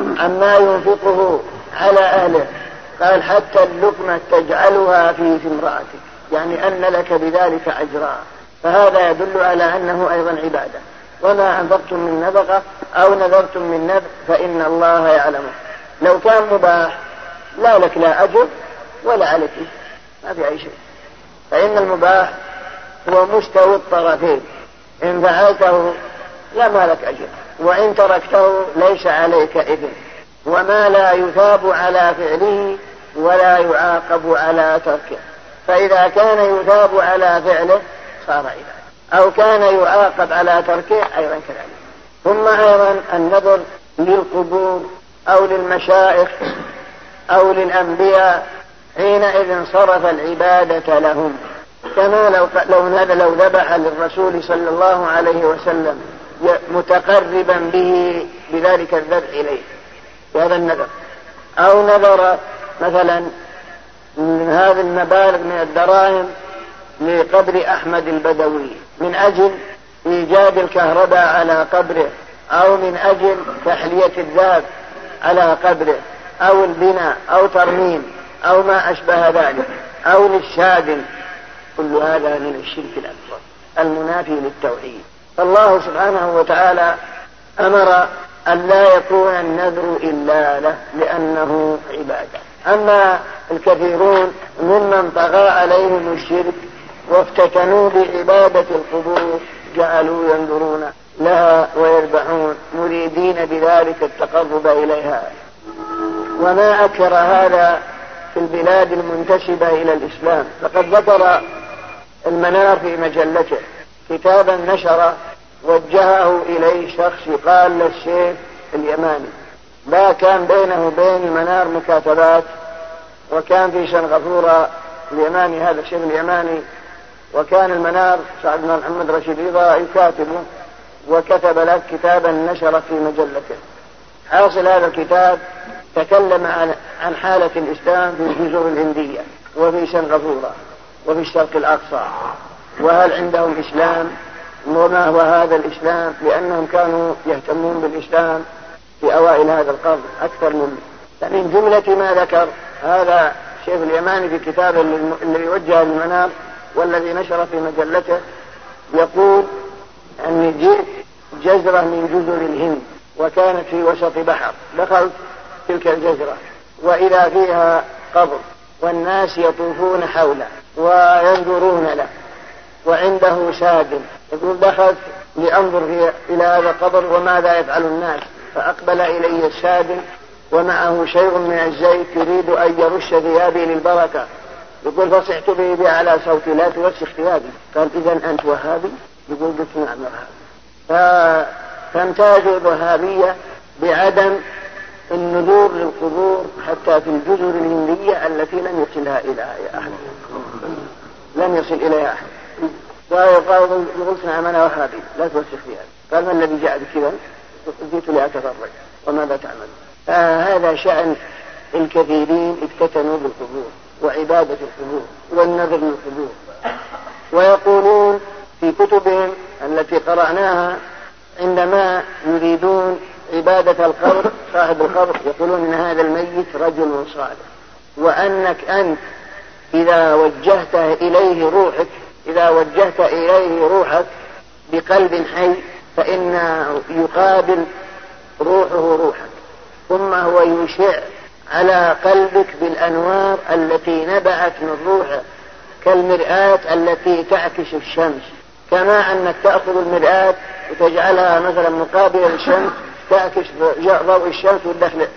عما ينفقه على أهله. قال حتى اللقمة تجعلها في امرأتك. يعني أن لك بذلك أجرا. فهذا يدل على أنه أيضا عبادة. وما أنفقتم من نفقة أو نذرتم من نذر فإن الله يعلمه لو كان مباح لا لك لا أجر ولا عليك. ما في أي شيء. فإن المباح هو مستوي الطرفين. إن فعلته لا لك أجر وإن تركته ليس عليك إثم وما لا يثاب على فعله ولا يعاقب على تركه. فإذا كان يثاب على فعله صار عبادة أو كان يعاقب على تركه أيضا كذلك. ثم أيضا النذر للقبور أو للمشائخ أو للأنبياء حينئذ صرف العبادة لهم. كما لو لو لو ذبح للرسول صلى الله عليه وسلم متقربا به بذلك الذبح إليه بهذا النذر. أو نذر مثلا من هذه المبالغ من الدراهم لقبر أحمد البدوي من أجل إيجاد الكهرباء على قبره أو من أجل تحلية الذهب على قبره أو البناء أو ترميم أو ما أشبه ذلك أو للشادن كل هذا من الشرك الأكبر المنافي للتوحيد. فالله سبحانه وتعالى أمر أن لا يكون النذر إلا له لأنه عبادة. أما الكثيرون ممن طغى عليهم الشرك وافتتنوا بعبادة القبور جعلوا ينظرون لها ويذبحون مريدين بذلك التقرب إليها. وما أكثر هذا في البلاد المنتسبة إلى الإسلام. فقد ذكر المنار في مجلته. كتابا نشر وجهه إليه شخص يقال للشيخ اليماني. لا كان بينه وبين المنار مكاتبات وكان في شنغفورة اليماني هذا الشيخ اليماني وكان المنار سعد بن محمد رشيد رضا يكاتبه وكتب له كتابا نشر في مجلته. حاصل هذا الكتاب تكلم عن عن حالة الإسلام في الجزر الهندية وفي شنغفورة وفي الشرق الأقصى. وهل عندهم إسلام؟ وما هو هذا الإسلام؟ لأنهم كانوا يهتمون بالإسلام في أوائل هذا القرن أكثر من من جملة ما ذكر هذا الشيخ اليماني في كتابه الذي وجه للمنام والذي نشر في مجلته يقول أني جئت جزرة من جزر الهند وكانت في وسط بحر دخلت تلك الجزرة وإذا فيها قبر والناس يطوفون حوله وينظرون له وعنده شاد يقول دخلت لأنظر إلى هذا القبر وماذا يفعل الناس. فأقبل إلي الشاد ومعه شيء من الزيت يريد أن يرش ثيابي للبركة. يقول فصحت به بأعلى صوتي لا توسخ ثيابي قال إذا أنت وهابي؟ يقول قلت نعم وهابي. فتمتاز الوهابية بعدم النذور للقبور حتى في الجزر الهندية التي لم يصلها إليها أحد لم يصل إليها أحد قال قلت نعم أنا وهابي لا توسخ ثيابي قال ما الذي جاء بكذا؟ جئت لأتفرج. وماذا تعمل؟ فهذا شأن الكثيرين افتتنوا بالقبور وعبادة القبور والنذر للقبور ويقولون في كتبهم التي قرأناها عندما يريدون عبادة القبر صاحب القبر يقولون إن هذا الميت رجل صالح. وأنك أنت إذا وجهت إليه روحك إذا وجهت إليه روحك بقلب حي فإن يقابل روحه روحك. ثم هو يشع على قلبك بالأنوار التي نبعت من روحه كالمرآة التي تعكس الشمس. كما أنك تأخذ المرآة وتجعلها مثلا مقابل الشمس تعكس ضوء الشمس والدخل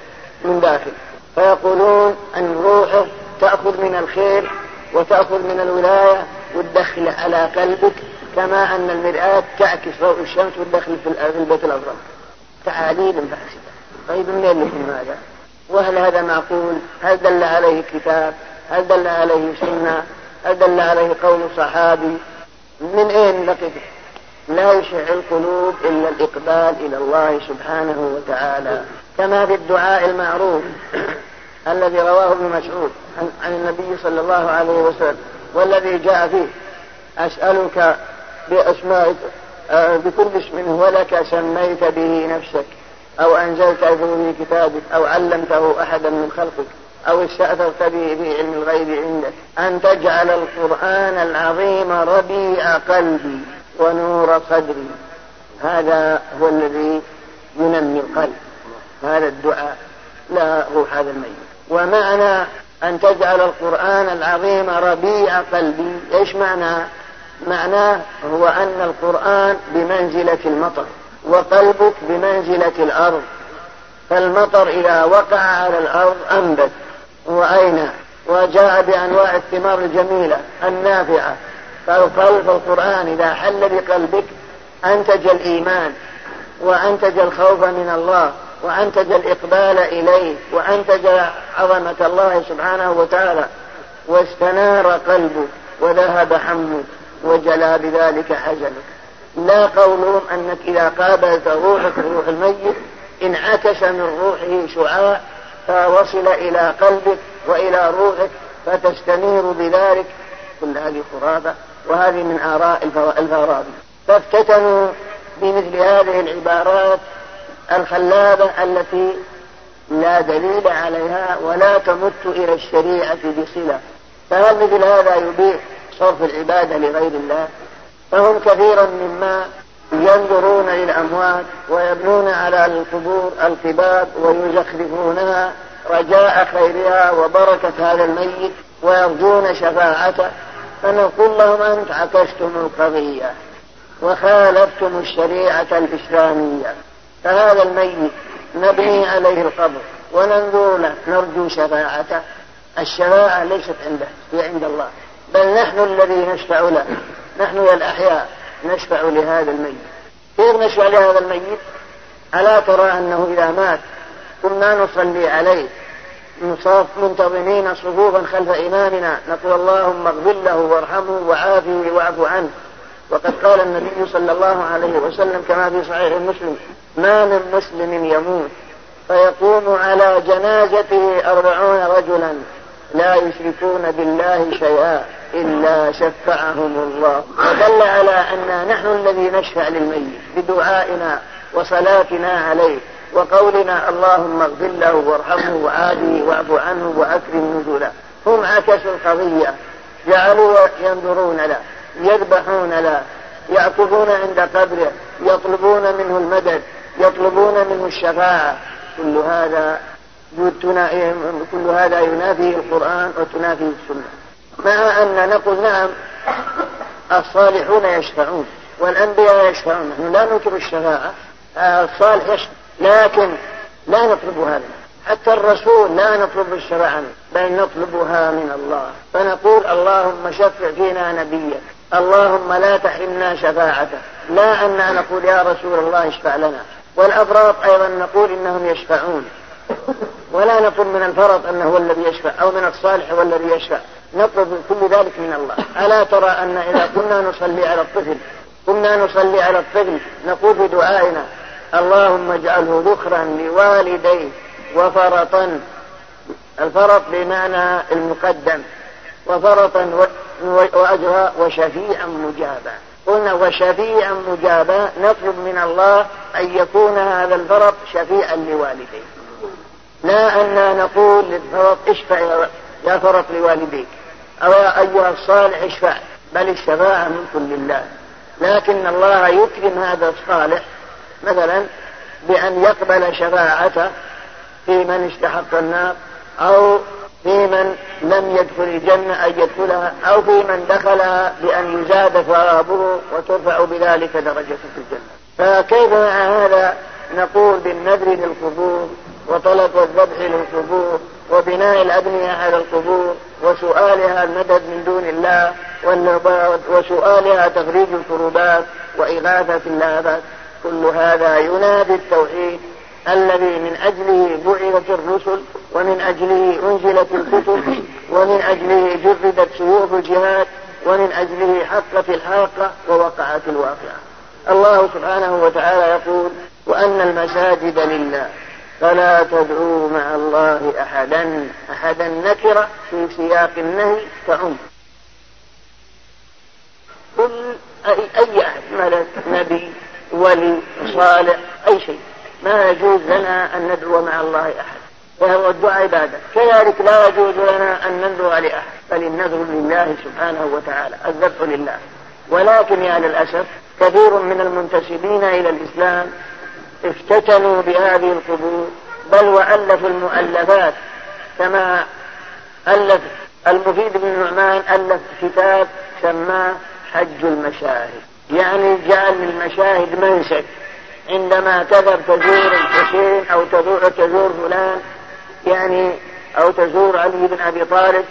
من داخل. فيقولون أن روحه تأخذ من الخير وتأخذ من الولاية وتدخله على قلبك كما أن المرآة تعكس ضوء الشمس والدخل في البيت الأبرد. تعاليل فاسدة طيب منين لكم هذا وهل هذا معقول؟ هل دل عليه كتاب؟ هل دل عليه سنة؟ هل دل عليه قول صحابي؟ من أين لقيته؟ لا يشع القلوب إلا الإقبال إلى الله سبحانه وتعالى كما في الدعاء المعروف الذي رواه ابن مسعود عن النبي صلى الله عليه وسلم والذي جاء فيه أسألك بأسمائك آه، بكل اسم هو لك سميت به نفسك أو أنزلته في كتابك أو علمته أحدا من خلقك أو استأثرت به في علم الغيب عندك أن تجعل القرآن العظيم ربيع قلبي. ونور صدري هذا هو الذي ينمي القلب. هذا الدعاء. لا روح هذا الميت. ومعنى أن تجعل القرآن العظيم ربيع قلبي. إيش معنى؟ معناه هو أن القرآن بمنزلة المطر وقلبك بمنزلة الأرض. فالمطر إذا وقع على الأرض أنبت وأين؟ وجاء بأنواع الثمار الجميلة النافعة. فالقلب القرآن إذا حل بقلبك أنتج الإيمان وأنتج الخوف من الله وأنتج الإقبال إليه وأنتج عظمة الله سبحانه وتعالى. واستنار قلبك وذهب حمك وجلى بذلك حزنك. لا قولهم أنك إذا قابلت روحك روح الميت انعكس من روحه شعاع فوصل إلى قلبك وإلى روحك فتستنير بذلك. كل هذه خرافة. وهذه من آراء الفارابي فافتتنوا بمثل هذه العبارات الخلابة التي لا دليل عليها ولا تمت إلى الشريعة بصلة. فهل مثل هذا يبيح صرف العبادة لغير الله؟ فهم كثيرا مما ينظرون للأموات ويبنون على القبور القباب ويزخرفونها رجاء خيرها وبركة هذا الميت ويرجون شفاعته. فنقول لهم أنت عكستم القضية وخالفتم الشريعة الإسلامية. فهذا الميت نبني عليه القبر. وننظر له نرجو شفاعته. الشفاعة ليست عنده هي عند الله. بل نحن الذي نشفع له. نحن يا الأحياء نشفع لهذا الميت. كيف نشفع لهذا الميت؟ ألا ترى أنه إذا مات كنا نصلي عليه. منتظمين صفوفا خلف إمامنا. نقول اللهم اغفر له وارحمه وعافه واعف عنه. وقد قال النبي صلى الله عليه وسلم كما في صحيح مسلم ما من مسلم يموت. فيقوم على جنازته أربعون رجلا. لا يشركون بالله شيئا إلا شفعهم الله. ودل على أن نحن الذي نشفع للميت بدعائنا وصلاتنا عليه. وقولنا اللهم اغفر له وارحمه وعافه واعف عنه واكرم نزوله هم عكسوا القضية. جعلوا ينظرون له يذبحون له يعكفون عند قبره يطلبون منه المدد يطلبون منه الشفاعة. كل هذا كل هذا ينافي القرآن وتنافي السنة. مع أن نقول نعم الصالحون يشفعون والأنبياء يشفعون. نحن لا ننكر الشفاعة الصالح يشفع. لكن لا نطلب هذا حتى الرسول لا نطلب الشفاعة بل نطلبها من الله. فنقول اللهم شفع فينا نبيك. اللهم لا تحرمنا شفاعته لا أننا نقول يا رسول الله اشفع لنا. والأفراط أيضا نقول إنهم يشفعون. ولا نطلب من الفرط أنه هو الذي يشفع أو من الصالح هو الذي يشفع. نطلب كل ذلك من الله. ألا ترى أن إذا كنا نصلي على الطفل كنا نصلي على الطفل نقول في دعائنا اللهم اجعله ذخرا لوالديه وفرطا الفرط بمعنى المقدم وفرطا وأجرا وشفيعا مجابا. قلنا وشفيعا مجابا نطلب من الله أن يكون هذا الفرط شفيعا لوالديه. لا أننا نقول للفرط اشفع يا فرط لوالديك. أو يا أيها الصالح اشفع بل الشفاعة ملك لله. لكن الله يكرم هذا الصالح مثلا بأن يقبل شفاعته في من استحق النار أو في من لم يدخل الجنة أن يدخلها أو في من دخلها بأن يزاد ثوابه وترفع بذلك درجة في الجنة. فكيف مع هذا نقول بالنذر للقبور وطلب الذبح للقبور وبناء الأبنية على القبور وسؤالها المدد من دون الله وسؤالها تفريج الكروبات وإغاثة اللابات كل هذا ينادي التوحيد الذي من أجله بعثت الرسل ومن أجله أنزلت الكتب ومن أجله جردت سيوف الجهاد ومن أجله حقت الحاقة ووقعت الواقعة. الله سبحانه وتعالى يقول وأن المساجد لله فلا تدعوا مع الله أحدا أحدا نكرة في سياق النهي تعم قل أي, أي أحد ملك نبي ولي صالح أي شيء. ما يجوز لنا أن ندعو مع الله أحد. وهو الدعاء عبادة. كذلك لا يجوز لنا أن ندعو لأحد. بل النذر لله سبحانه وتعالى الذبح لله. ولكن يا للأسف كثير من المنتسبين إلى الإسلام افتتنوا بهذه القبور. بل وألفوا المؤلفات كما ألف المفيد بن نعمان ألف كتاب سماه حج المشاهد. يعني جعل للمشاهد منسك عندما تذهب تزور الحسين أو تزور, تزور فلان يعني أو تزور علي بن أبي طالب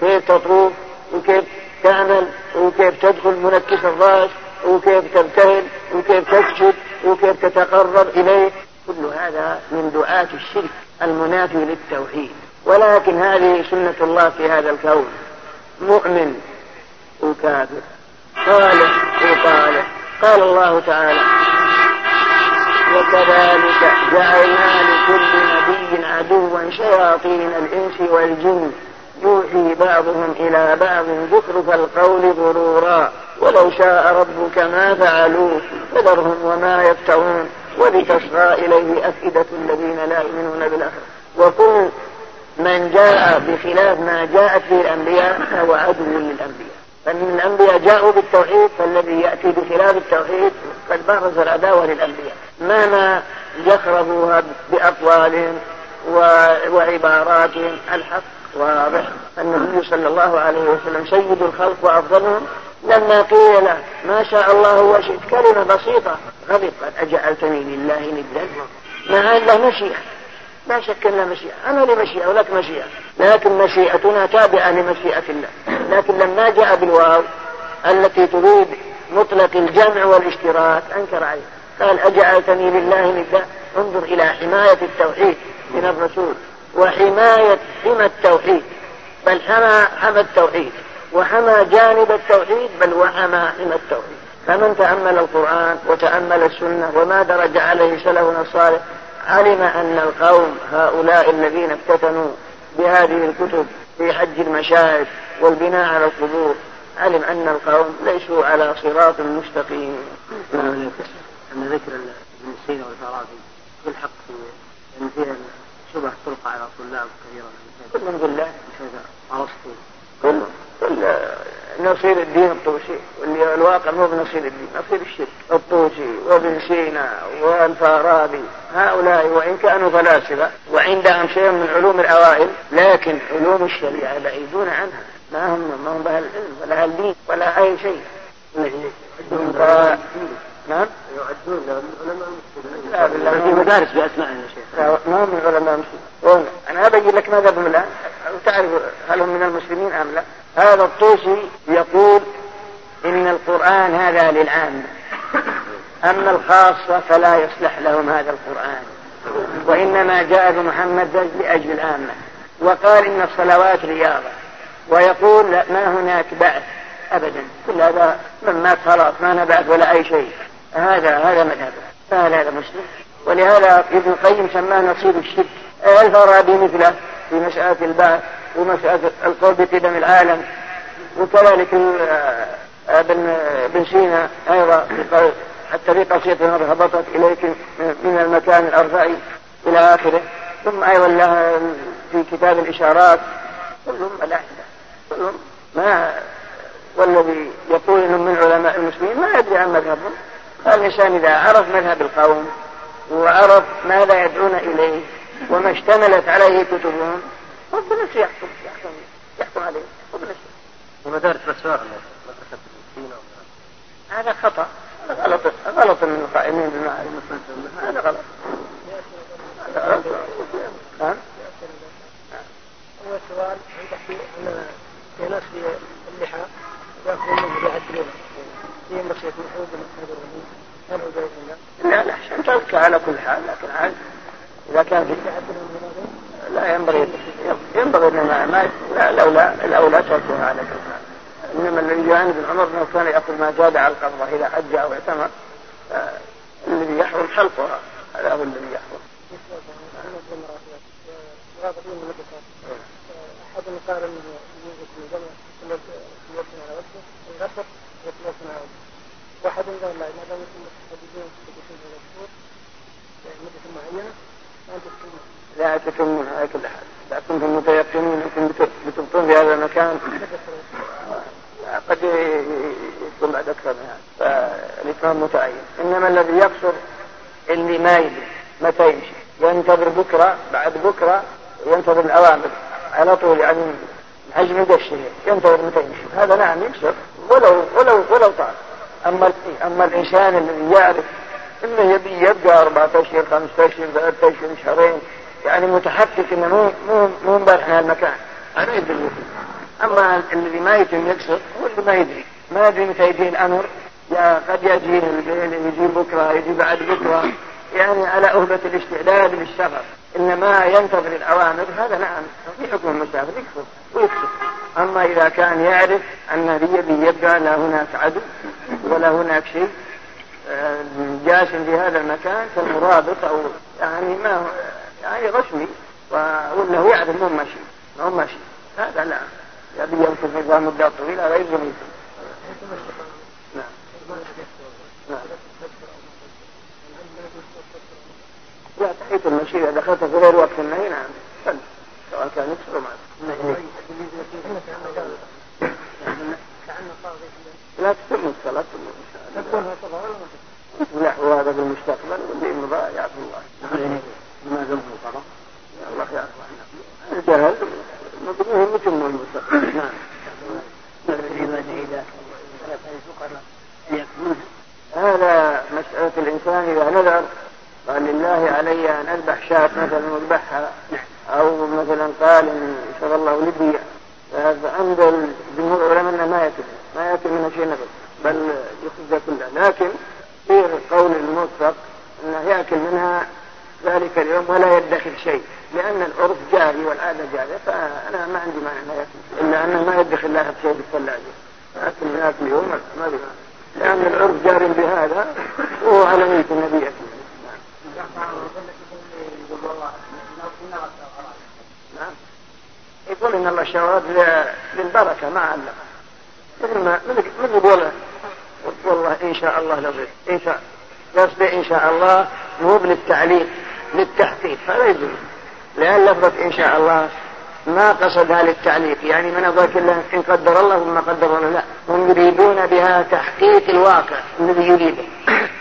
كيف تطوف؟ وكيف تعمل؟ وكيف تدخل منكس الرأس؟ وكيف تبتهل؟ وكيف تسجد؟ وكيف تتقرب إليه؟ كل هذا من دعاة الشرك المنافي للتوحيد. ولكن هذه سنة الله في هذا الكون. مؤمن وكافر. صالح وطالح قال الله تعالى وكذلك جعلنا لكل نبي عدوا شياطين الإنس والجن يوحي بعضهم إلى بعض زخرف القول غرورا ولو شاء ربك ما فعلوه فذرهم وما يفترون ولتصغى إليه أفئدة الذين لا يؤمنون بالآخرة. وكل من جاء بخلاف ما جاءت به الأنبياء فهو عدو للأنبياء. فإن الأنبياء جاءوا بالتوحيد فالذي يأتي بخلاف التوحيد قد بارز العداوة للأنبياء. مهما يخربوها بأقوالهم وعباراتهم الحق واضح. النبي صلى الله عليه وسلم سيد الخلق وأفضلهم. لما قيل ما شاء الله وشئت كلمة بسيطة غضب قال أجعلتني لله ندا مع أن له مشيئة لا شك أنها مشيئة. أنا لي مشيئة ولك مشيئة. لكن مشيئتنا تابعة لمشيئة الله. لكن لما جاء بالواو التي تريد مطلق الجمع والاشتراك. أنكر عليه قال أجعلتني لله ندا انظر إلى حماية التوحيد من الرسول وحماية حمى التوحيد. بل حمى حمى التوحيد. وحمى جانب التوحيد بل وحمى حمى التوحيد. فمن تأمل القرآن وتأمل السنة وما درج عليه سلفنا الصالح علم أن القوم هؤلاء الذين افتتنوا بهذه الكتب في حج المشاعر والبناء على القبور علم أن القوم ليسوا على صراط مستقيم. أن ذكر ابن سينا والفارابي بالحق في أن فيها شبه تلقى على طلاب كثيرا. كل بالله. أرسطو كل كل نصير الدين الطوسي. واللي الواقع مو بنصير الدين نصير الشرك. الطوسي وابن سينا والفارابي. هؤلاء وإن كانوا فلاسفة وعندهم شيء من علوم الأوائل لكن علوم الشريعة بعيدون عنها. ما هم ما هم بها العلم ولا أهل دين ولا أي شيء. نعم؟ يعدون العلماء لا بالله في مدارس بأسمائهم يا شيخ. لا ما هم من علماء المسلمين أنا أبين لك مذهبهم الآن تعرف هل هم من المسلمين أم لا؟ هذا الطوسي يقول إن القرآن هذا للعامة. أما الخاصة فلا يصلح لهم هذا القرآن وإنما جاء بمحمد لأجل العامة وقال إن الصلوات رياضة ويقول لا ما هناك بعث أبدا. كل هذا من مات خلاص ما نبعث ولا أي شيء. هذا هذا مذهبه فهل هذا مسلم؟ ولهذا ابن القيم سماه نصيب الشرك. الفارابي مثله في مسألة البعث ومسألة القول بقدم العالم. وكذلك ابن بن سينا أيضا حتى في قصيدة هبطت إليك من المكان الأرفع إلى آخره ثم أيضا لها في كتاب الإشارات كلهم ملاحدة كلهم ما والذي يقول انهم من علماء المسلمين ما يدري عن مذهبهم. الإنسان إذا عرف مذهب القوم وعرف ماذا يدعون إليه وما اشتملت عليه كتبهم ربنا يحكم يحكم يحكم عليه ربنا ومدارس الأسواق هذا خطأ. غلط غلط من القائمين بالمعارف هذا غلط هذا غلط. نعم هو سؤال عندك في ناس في اللحى ياخذون منه يعدلونه في مشية محمود بن هل هو جائز لا؟ لا عشان تركه على كل حال لكن عاد إذا كان في لا ينبغي ينبغي ان ما لا الاولى تركها على كل حال. إنما الذي يعاني بن عمر أنه كان ياخذ ما زاد على القبضه إذا حج أو اعتمر الذي يحرم حلقها هذا هو الذي يحرم. احد قال انه يوجد في الجمع يكون على وجهه الغسل يكون على وجهه قال لا ما دام متحدثين تحدثون هذا الشهور مدة معينة ما تتمون لا تتمون على كل حال لا متيقنين أنكم بتبطون في هذا المكان قد يكون بعد أكثر من هذا. فالاتمام متعين. إنما الذي يقصر اللي ما يدري متى يمشي. ينتظر بكرة بعد بكرة ينتظر الأوامر. على طول يعني حجم قشه ينتظر متى يمشي. هذا نعم يكسر ولو ولو ولو طال. أما أما الإنسان الذي يعرف إنه يبي يبقى أربعة أشهر خمسة أشهر ثلاثة أشهر شهرين يعني متحقق إنه مو مو مو مبارح هالمكان هذا يدري أما الذي ما يتم يكسر هو اللي ما يدري. ما يدري متى يجي الأمر. يا قد يجي الليل يجي بكرة يجي بعد بكرة. يعني على أهبة الاستعداد للسفر. إنما ينتظر الأوامر هذا نعم. في حكم المسافر يكفر ويكفر أما إذا كان يعرف أن بيده يبقى لا هناك عدو ولا هناك شيء آه، جاسم في هذا المكان كالمرابط أو يعني ما يعني رسمي وأنه يعرف مو ماشي ما هو ماشي هذا لا يبي يمكث في مدة طويلة غير جميل نعم. نعم. لا تحية المشي إذا دخلت في غير وقت النهي نعم. سواء كان يكسر معك لا تتم الصلاة لا وهذا في المستقبل واللي مضى يعفو الله. لماذا القضاء؟ الله يعفو عنه الجهل مطلوب يتم المستقبل نعم هذا مسألة الإنسان إذا نذر قال لله علي أن أذبح شاة مثلا وأذبحها. أو مثلا قال إن شاء الله لبي فعند جمهور العلماء ما يأكل ما يأكل منها شيء نفس بل يخرج كلها لكن في قول الموفق أنه يأكل منها ذلك اليوم ولا يدخر شيء. لأن العرف جاري والعادة جارية فأنا ما عندي مانع إلا أنه ما يدخل لا شيء في الثلاجة. يأكل من هذاك اليوم ما لأن العرف جار بهذا وهو على نية النبي نعم. يقول إن الله شواب للبركة ما علق مثل ما مثل يقول والله إن شاء الله لطيف إن شاء قصد إن شاء الله مو للتعليق للتحقيق فلا يجوز. لأن لفظة إن شاء الله ما قصدها للتعليق يعني من أضاك الله إن قدر الله وما قدر الله لا. هم يريدون بها تحقيق الواقع الذي يريده.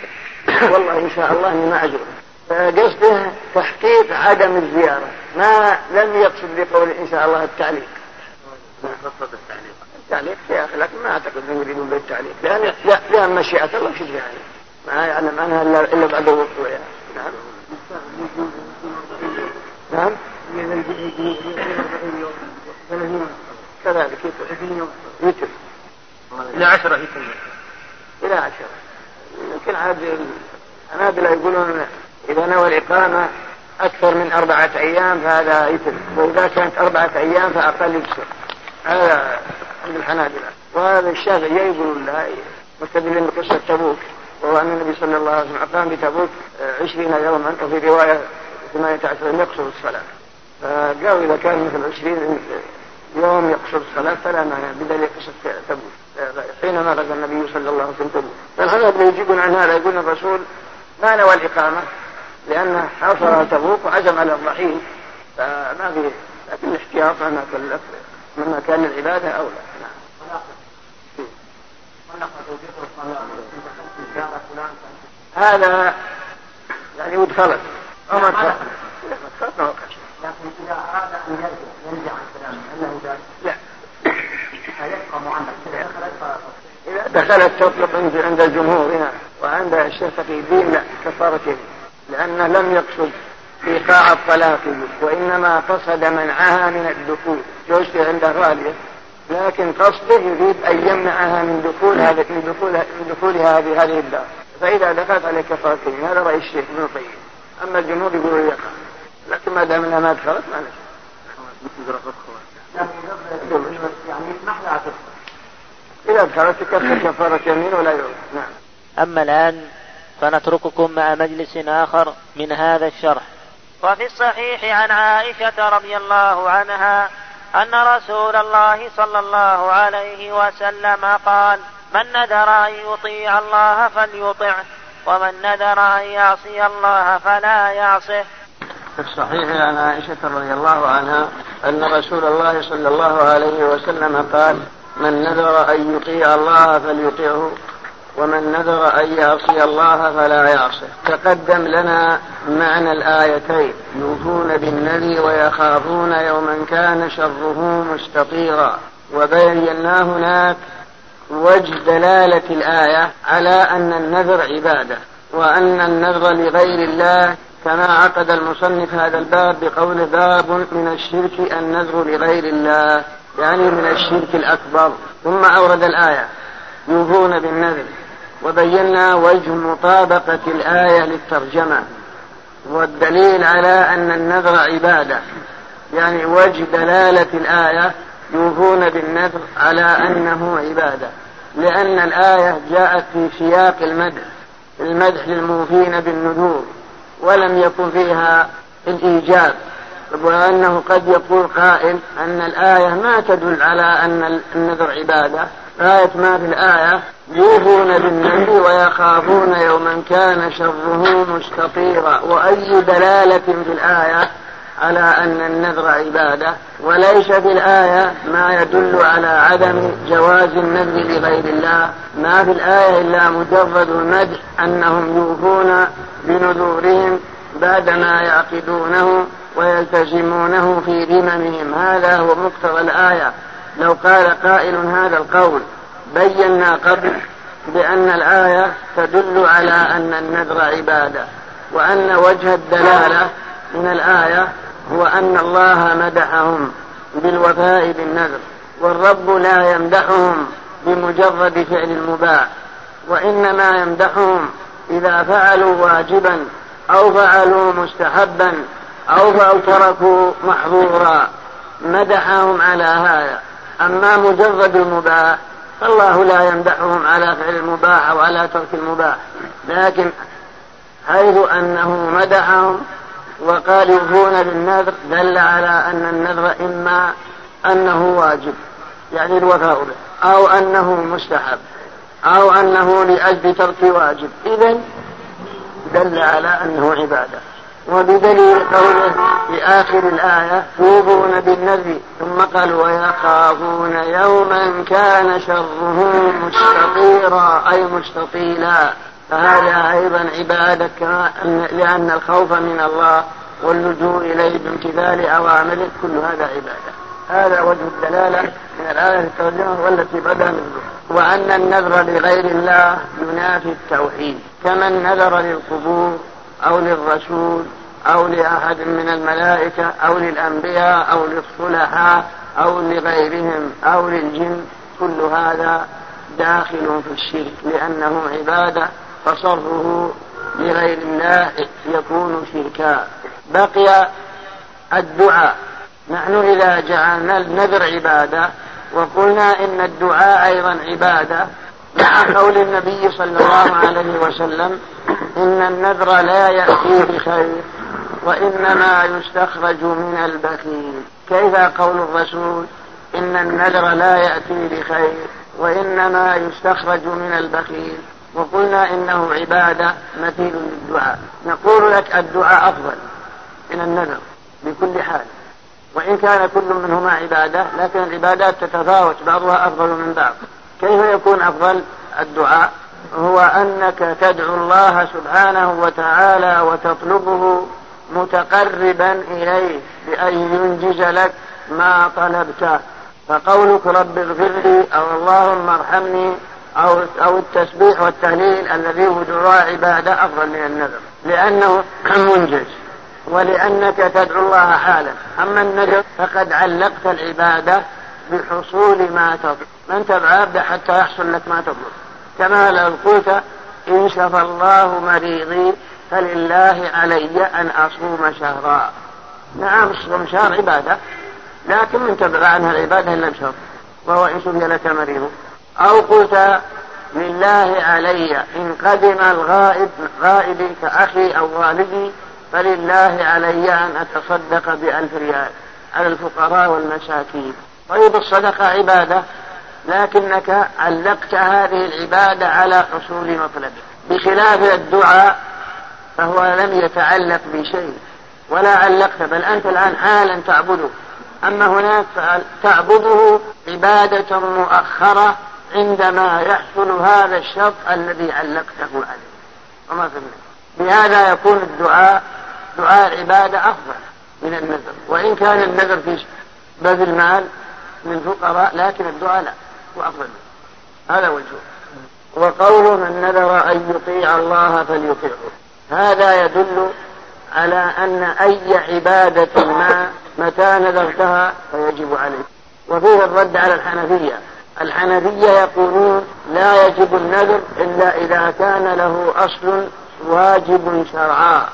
والله إن شاء الله إني ما أجره قصده تحقيق عدم الزيارة ما لم يقصد بقول إن شاء الله التعليق. التعليق التعليق يا أخي لكن ما أعتقد أنهم يريدون بالتعليق لأن لأن مشيئة الله شو يعني ما يعلم عنها إلا بعد يعني. نعم. نعم؟ كذلك. يتر إلى عشرة يتم إلى عشرة. يمكن عاد الحنابلة يقولون إذا نوى الإقامة أكثر من أربعة أيام فهذا يتم. وإذا كانت أربعة أيام فأقل يكسر هذا عند الحنابلة. وهذا الشافعي يقول لا مستدلين بقصة تبوك. وهو أن النبي صلى الله عليه وسلم أقام بتبوك عشرين يوما وفي رواية ثمانية عشر يقصر الصلاة. فقالوا إذا كان مثل عشرين يوم يقصر الصلاة فلا مانع بدليل قصة تبوك. حينما غزا النبي صلى الله عليه وسلم تبوك. فالحنابلة يجيبون عن هذا يقول الرسول ما نوى الإقامة؟ لأنه حاصر تبوك وعزم على الرحيل. فما في لكن الاحتياط مما كلف مما كان للعبادة أولى. نعم. هذا يعني ودخلت أو ما دخلت ما لكن إذا أراد أن يرجع عن كلامه أنه لا. فيبقى معلق إذا دخلت تطلق عند الجمهور هنا وعند الشيخ تقي الدين لا كفارة يمين لأنه لم يقصد إيقاع الطلاق وإنما قصد منعها من الدخول. جوزته عند غالية لكن قصده يريد أن يمنعها من دخول هذا من دخول من دخولها في هذه الدار. فإذا دخلت عليه كفارة يمين هذا رأي الشيخ ابن القيم. أما الجمهور يقولوا يقع لكن ما دام إنها ما دخلت ما يعني لها إذا دخلت تكفر كفارة يمين ولا يوم نعم. أما الآن فنترككم مع مجلس آخر من هذا الشرح. وفي الصحيح عن عائشة رضي الله عنها أن رسول الله صلى الله عليه وسلم قال من نذر أن يطيع الله فليطعه ومن نذر أن يعصي الله فلا يعصه. في الصحيح عن عائشة رضي الله عنها أن رسول الله صلى الله عليه وسلم قال من نذر أن يطيع الله فليطيعه ومن نذر أن يعصي الله فلا يعصه. تقدم لنا معنى الآيتين يوفون بالنذر ويخافون يوما كان شره مستطيرا. وبينا هناك وجه دلالة الآية على أن النذر عبادة وأن النذر لغير الله كما عقد المصنف هذا الباب بقول باب من الشرك النذر لغير الله يعني من الشرك الأكبر. ثم أورد الآية يوفون بالنذر. وبينا وجه مطابقة الآية للترجمة. والدليل على أن النذر عبادة يعني وجه دلالة الآية يوفون بالنذر على أنه عبادة. لأن الآية جاءت في سياق المدح المدح للموفين بالنذور ولم يكن فيها الإيجاب وأنه قد يقول قائل أن الآية ما تدل على أن النذر عبادة. آية ما في الآية يوفون بالنذر ويخافون يوما كان شره مستطيرا. وأي دلالة في الآية؟ على أن النذر عبادة وليس في الآية ما يدل على عدم جواز النذر لغير الله. ما في الآية إلا مجرد المدح أنهم يوفون بنذورهم بعدما يعقدونه ويلتزمونه في ذممهم. هذا هو مقتضى الآية. لو قال قائل هذا القول بينا قبل بأن الآية تدل على أن النذر عبادة وأن وجه الدلالة من الآية هو أن الله مدحهم بالوفاء بالنذر والرب لا يمدحهم بمجرد فعل المباح وإنما يمدحهم إذا فعلوا واجبا أو فعلوا مستحبا أو تركوا محظورا. مدحهم على هذا. أما مجرد المباح فالله لا يمدحهم على فعل المباح أو على ترك المباح. لكن حيث أنه مدحهم وقال يوفون بالنذر دل على أن النذر إما أنه واجب يعني الوفاء به أو أنه مستحب أو أنه لأجل ترك واجب. إذا دل على أنه عبادة. وبدليل قوله في آخر الآية توبون بالنذر ثم قال ويخافون يوما كان شره مستطيرا أي مستطيلا. فهذا أيضا عبادة لأن الخوف من الله واللجوء إليه بامتثال أوامره كل هذا عبادة. هذا وجه الدلالة من الآية الترجمة والتي بدأ منه. وأن النذر لغير الله ينافي التوحيد. كما النذر للقبور أو للرسول أو لأحد من الملائكة أو للأنبياء أو للصلحاء أو لغيرهم أو للجن كل هذا داخل في الشرك لأنه عبادة فصرفه لغير الله يكون شركا. بقي الدعاء. نحن إذا جعلنا النذر عبادة وقلنا إن الدعاء أيضا عبادة مع قول النبي صلى الله عليه وسلم إن النذر لا يأتي بخير وإنما يستخرج من البخيل. كيف قول الرسول إن النذر لا يأتي بخير وإنما يستخرج من البخيل؟ وقلنا إنه عبادة مثيل للدعاء. نقول لك الدعاء أفضل من النذر بكل حال. وإن كان كل منهما عبادة لكن العبادات تتفاوت بعضها أفضل من بعض. كيف يكون أفضل الدعاء؟ هو أنك تدعو الله سبحانه وتعالى وتطلبه متقربا إليه بأن ينجز لك ما طلبته. فقولك رب اغفر لي أو اللهم ارحمني أو أو التسبيح والتهليل الذي هو دعاء عبادة أفضل من النذر. لأنه منجز. ولأنك تدعو الله حالا. أما النذر فقد علقت العبادة بحصول ما تطلب. من تبع حتى يحصل لك ما تطلب. كما لو قلت إن شفى الله مريضي فلله علي أن أصوم شهرا. نعم الصوم شهر عبادة. لكن من تبع عنها العبادة إلا بشهر وهو إن شفي لك مريض. أو قلت لله علي إن قدم الغائب غائبي كأخي أو والدي فلله علي أن أتصدق بألف ريال على الفقراء والمساكين. طيب الصدقة عبادة لكنك علقت هذه العبادة على حصول مطلبك بخلاف الدعاء فهو لم يتعلق بشيء ولا علقت بل أنت الآن حالا تعبده. أما هناك تعبده عبادة مؤخرة عندما يحصل هذا الشرط الذي علقته عليه. وما فهمت بهذا يكون الدعاء دعاء العبادة أفضل من النذر. وإن كان النذر في بذل مال من فقراء لكن الدعاء لا هو أفضل هذا وجهه وقول من نذر أن يطيع الله فليطيعه. هذا يدل على أن أي عبادة ما متى نذرتها فيجب عليك وفيه الرد على الحنفية. الحنفية يقولون لا يجب النذر إلا إذا كان له أصل واجب شرعا.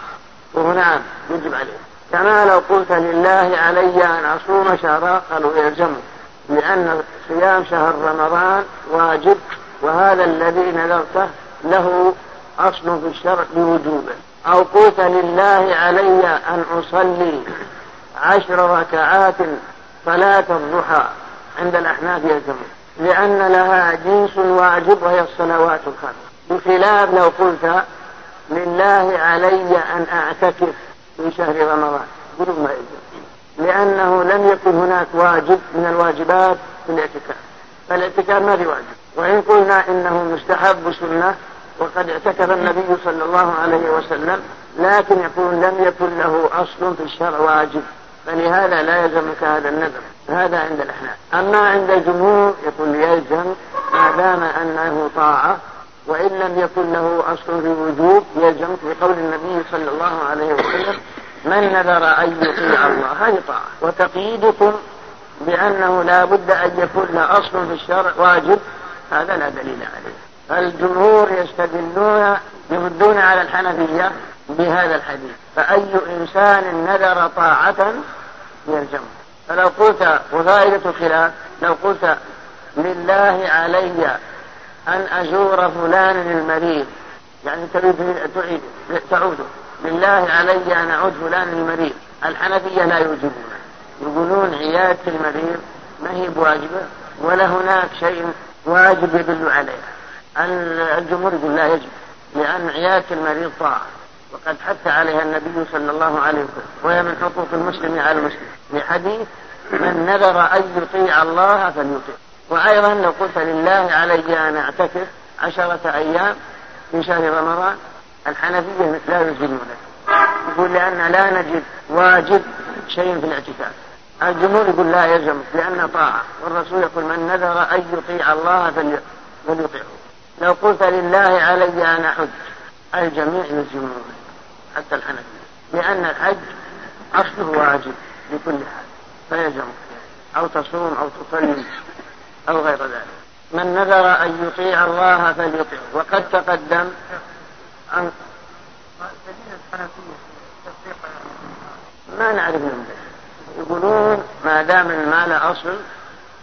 وهنا يجب عليه. كما لو قلت لله علي أن أصوم شهرا قالوا يلزمك لأن صيام شهر رمضان واجب وهذا الذي نذرته له أصل في الشرع بوجوبه. أو قلت لله علي أن أصلي عشر ركعات صلاة الضحى عند الأحناف يلزمون لأن لها جنس واجب وهي الصلوات الخمس. بخلاف لو قلت لله علي أن أعتكف في شهر رمضان. قلوا ما يلزم لأنه لم يكن هناك واجب من الواجبات في الاعتكاف. فالاعتكاف ما في واجب. وإن قلنا إنه مستحب سنة وقد اعتكف النبي صلى الله عليه وسلم لكن يقول لم يكن له أصل في الشرع واجب. فلهذا لا يلزمك هذا النذر. هذا عند الأحناف. أما عند الجمهور يقول يلزم ما دام أنه طاعة وإن لم يكن له أصل في وجوب يلزم في قول النبي صلى الله عليه وسلم من نذر أن يطيع الله هذه طاعة. وتقييدكم بأنه لا بد أن يكون له أصل في الشرع واجب هذا لا دليل عليه. الجمهور يستدلون يردون على الحنفية بهذا الحديث. فأي إنسان نذر طاعة يلزمه فلو قلت وفائدة الخلاف لو قلت لله علي أن أزور فلان المريض يعني تريد تعيد تعود لله علي أن أعود فلان المريض. الحنفية لا يوجبون. يقولون عيادة المريض ما هي بواجبة ولا هناك شيء واجب يدل عليها. الجمهور يقول لا يجب لأن عيادة المريض طاعة. وقد حث عليها النبي صلى الله عليه وسلم وهي من حقوق المسلم على المسلم. لحديث من نذر أن يطيع الله فليطيع. وأيضا لو قلت لله علي أن أعتكف عشرة أيام في شهر رمضان الحنفية لا يلزمون يقول لأن لا نجد واجب شيء في الاعتكاف. الجمهور يقول لا يلزم لأن طاعة. والرسول يقول من نذر أن يطيع الله فليطيعه. لو قلت لله علي أن أحج الجميع يلزمون حتى الحنفية لأن الحج أصله واجب لكل حال فيلزم أو تصوم أو تصلي أو غير ذلك. من نذر أن يطيع الله فليطيعه وقد تقدم أن ما نعرف من يقولون ما دام المال أصل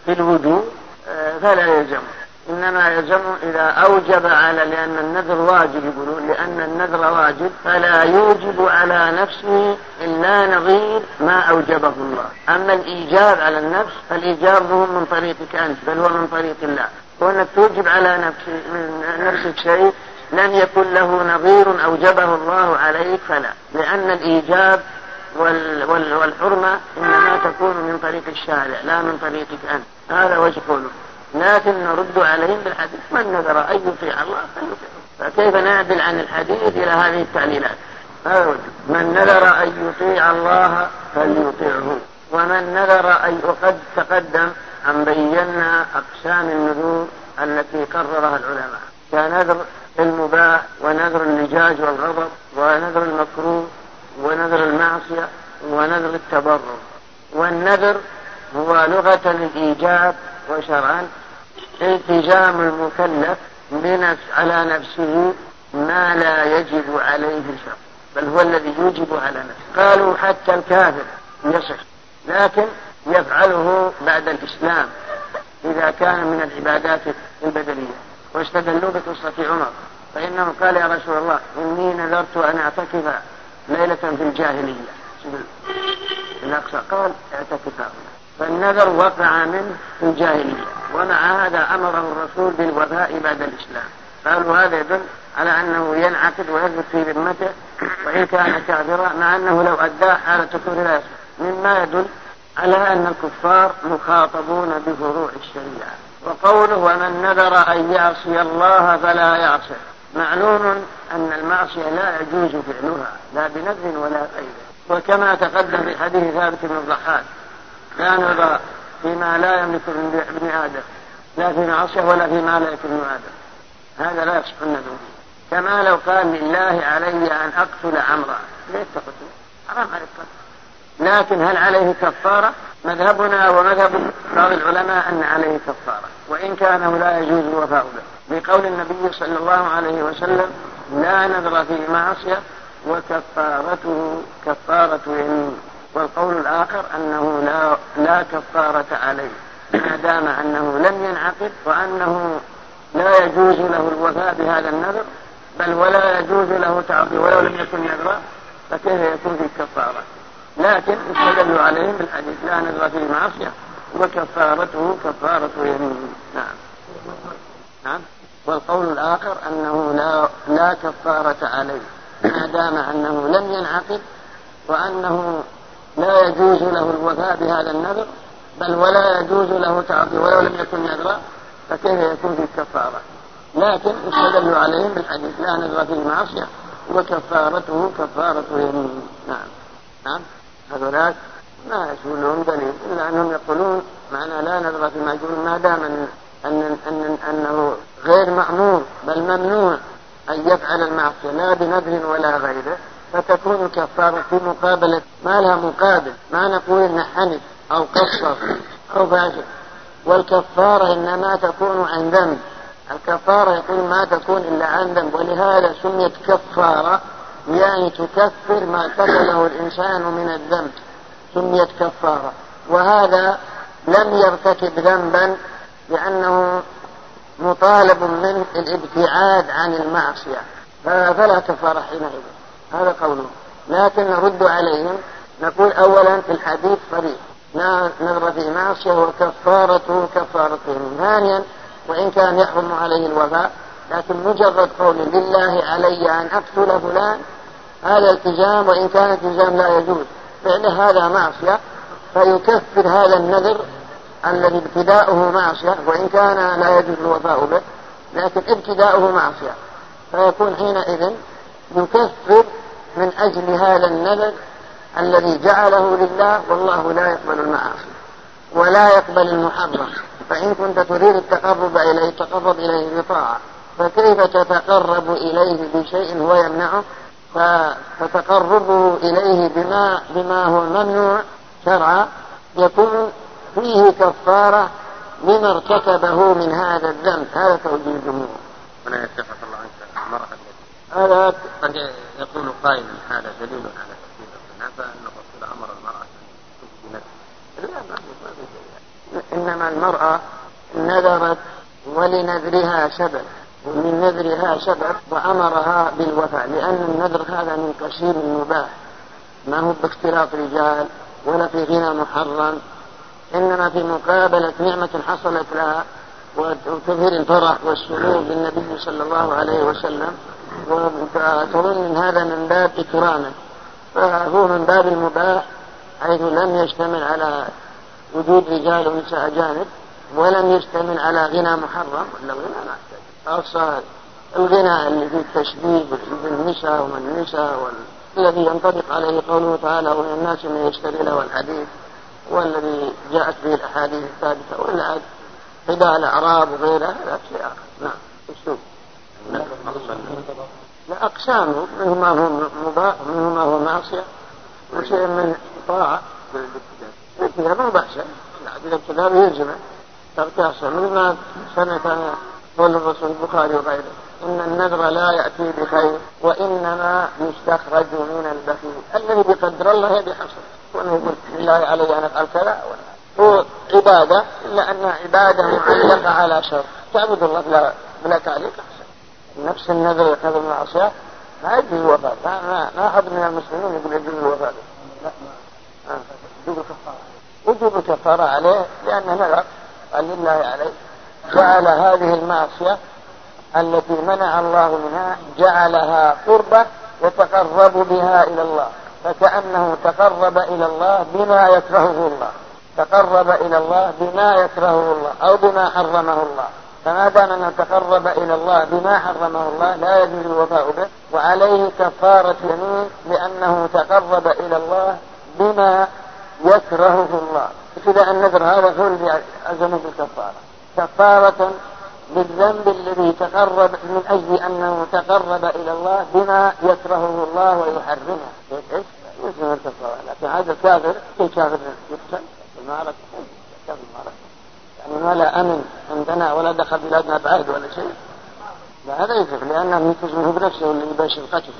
في الوجوب آه، فلا يلزمه. إنما يلزم إذا أوجب على لأن النذر واجب يقولون لأن النذر واجب فلا يوجب على نفسه إلا نظير ما أوجبه الله. أما الإيجاب على النفس فالإيجاب هو من طريقك أنت بل هو من طريق الله. وأنك توجب على نفسك, نفسك شيء لم يكن له نظير أوجبه الله عليك فلا. لأن الإيجاب وال وال والحرمة إنما تكون من طريق الشارع لا من طريقك أنت. هذا وجه قوله. لكن نرد عليهم بالحديث. من نذر؟ أن يطيع الله فليطيعه فكيف نعدل عن الحديث إلى هذه التعليلات؟ من نذر أن يطيع الله فليطيعه. ومن نذر أن وقد تقدم أن بينا أقسام النذور التي قررها العلماء. كنذر المباح ونذر اللجاج والغضب ونذر المكروه ونذر المعصية ونذر التبرر والنذر هو لغة الإيجاب وشرعا التزام المكلف بنفس على نفسه ما لا يجب عليه شرع بل هو الذي يوجب على نفسه. قالوا حتى الكافر يصح لكن يفعله بعد الإسلام إذا كان من العبادات البدنية واستدلوا بقصة عمر فإنه قال يا رسول الله إني نذرت أن أعتكف ليلة في الجاهلية. الأقصى قال أعتكف. فالنذر وقع منه في الجاهلية ومع هذا أمره الرسول بالوفاء بعد الإسلام. قالوا هذا يدل على أنه ينعقد ويثبت في ذمته وإن كان كافرا مع أنه لو أداه حالة كفر لا يصح. مما يدل على أن الكفار مخاطبون بفروع الشريعة. وقوله ومن نذر أن يعصي الله فلا يعصي. معلوم أن المعصية لا يجوز فعلها لا بنذر ولا غيره. وكما تقدم في حديث ثابت بن الضحاك لا نذر فيما لا يملك ابن آدم. لا في معصية ولا فيما لا يملك ابن آدم. هذا لا يصح النذر كما لو قال لله علي أن أقتل عمرا. ليش تقتل حرام عليك. لكن هل عليه كفارة؟ مذهبنا ومذهب بعض العلماء أن عليه كفارة. وإن كان لا يجوز الوفاء به. بقول النبي صلى الله عليه وسلم لا نذر في معصية وكفارته كفارة يمين. والقول الآخر أنه لا, لا كفارة عليه. ما دام أنه لم ينعقد وأنه لا يجوز له الوفاء بهذا النذر بل ولا يجوز له تعطي ولو لم يكن نذرا فكيف يكون في كفارة؟ لكن استدلوا عليهم بالحديث لا نذر في معصية وكفارته كفارة يمين نعم. نعم. والقول الآخر أنه لا, لا كفارة عليه. ما دام أنه لم ينعقد وأنه لا يجوز له الوفاء بهذا النذر بل ولا يجوز له تعطي ولو لم يكن نذرا فكيف يكون في كفارة؟ لكن استدلوا عليهم بالحديث لا نذر في المعصية وكفارته كفارة يمين. نعم. نعم. هذولاك ما لهم دليل إلا أنهم يقولون معنى لا نذر في معجون ما دام أن, أن, أن أنه غير مأمور بل ممنوع أن يفعل المعصية لا بنذر ولا غيره. فتكون كفارة في مقابلة ما لها مقابل ما نقول إن حنف أو قصر أو فاجر. والكفارة إنما تكون عن ذنب. الكفارة يقول ما تكون إلا عن ذنب ولهذا سميت كفارة يعني تكفر ما كتبه الإنسان من الذنب. سميت كفارة. وهذا لم يرتكب ذنبا لأنه مطالب منه الابتعاد عن المعصية. فلا كفارة حينئذ. هذا قوله. لكن نرد عليهم. نقول أولا في الحديث صريح. نظر في معصية وكفارته كفارتهم. ثانيا وإن كان يحرم عليه الوفاء لكن مجرد قول لله علي أن أقتل فلان هذا التزام وإن كان التزام لا يجوز. فعل هذا معصية فيكفر هذا النذر الذي ابتداؤه معصية وإن كان لا يجوز الوفاء به لكن ابتداؤه معصية. فيكون حينئذ يكفر من أجل هذا النذر الذي جعله لله والله لا يقبل المعاصي ولا يقبل المحرم. فإن كنت تريد التقرب إليه تقرب إليه بطاعة. فكيف تتقرب إليه بشيء هو يمنعه؟ فتقربه إليه بما, بما هو ممنوع شرعا يكون فيه كفارة لما ارتكبه من هذا الذنب. هذا توجيه الجمهور. ولا يتفق الله عنك المرأة هذا قد يكون قائلا هذا دليل على تكفير الزنا فان الرسول أمر المرأة أن تفدي لا ما إنما المرأة نذرت ولنذرها سبب ومن نذرها سبب وامرها بالوفاء لأن النذر هذا من قصير المباح ما هو باختلاط رجال ولا في غنى محرم إنما في مقابلة نعمة حصلت لها وتظهر الفرح والسرور بالنبي صلى الله عليه وسلم. ان هذا من باب اكرامه فهو من باب المباح حيث لم يشتمل على وجود رجال ونساء اجانب ولم يشتمل على غنى محرم. ولا الغنى ما الغنى اللي فيه التشبيه بالنساء ومن النساء الذي ينطبق عليه قوله تعالى ومن الناس من يشتري له الحديث والذي جاءت به الأحاديث الثابتة ولا حداء الأعراب وغيرها هذا شيء آخر. نعم. أسلوب. لا أقسامه منه ما هو مباح ومنه ما هو معصية وشيء من طاعة. الابتداء ما بأس. الابتداء يلزمه تركاسه مثل ما سنة قول الرسول البخاري وغيره. إن النذر لا يأتي بخير وإنما يستخرج من البخيل. الذي بقدر الله يبي حصل وأنه يقول لله علي أن أفعل كذا. هو عبادة إلا أنها عبادة معلقة على شر. تعبد الله بلا, بلا تعليق. نفس النذر يقتضي المعصية ما يجوز الوفاء ما ما أحد من المسلمين يقول يجوز الوفاء. لا. يجوز الكفارة وجوب الكفارة عليه لأنه نذر قال لله عليه جعل هذه المعصية التي منع الله منها جعلها قربة يتقرب بها إلى الله فكأنه تقرب إلى الله بما يكرهه الله تقرب إلى الله بما يكرهه الله أو بما حرمه الله. فما دام أنه تقرب إلى الله بما حرمه الله لا يجوز الوفاء به وعليه كفارة يمين لأنه تقرب إلى الله بما يكرهه الله. ابتداء النذر هذا هو الذي ألزمه بالكفارة كفارة بالذنب الذي تقرب من أجل أنه تقرب إلى الله بما يكرهه الله ويحرمه. إيش؟ يسمى الكفارة؟ لكن هذا الكافر كافر يقتل. في المعركة كافر المعركة ما لا أمن عندنا ولا دخل بلادنا بعهد ولا شيء. لا هذا يكفر لأنه يلتزمه بنفسه اللي يباشر القتل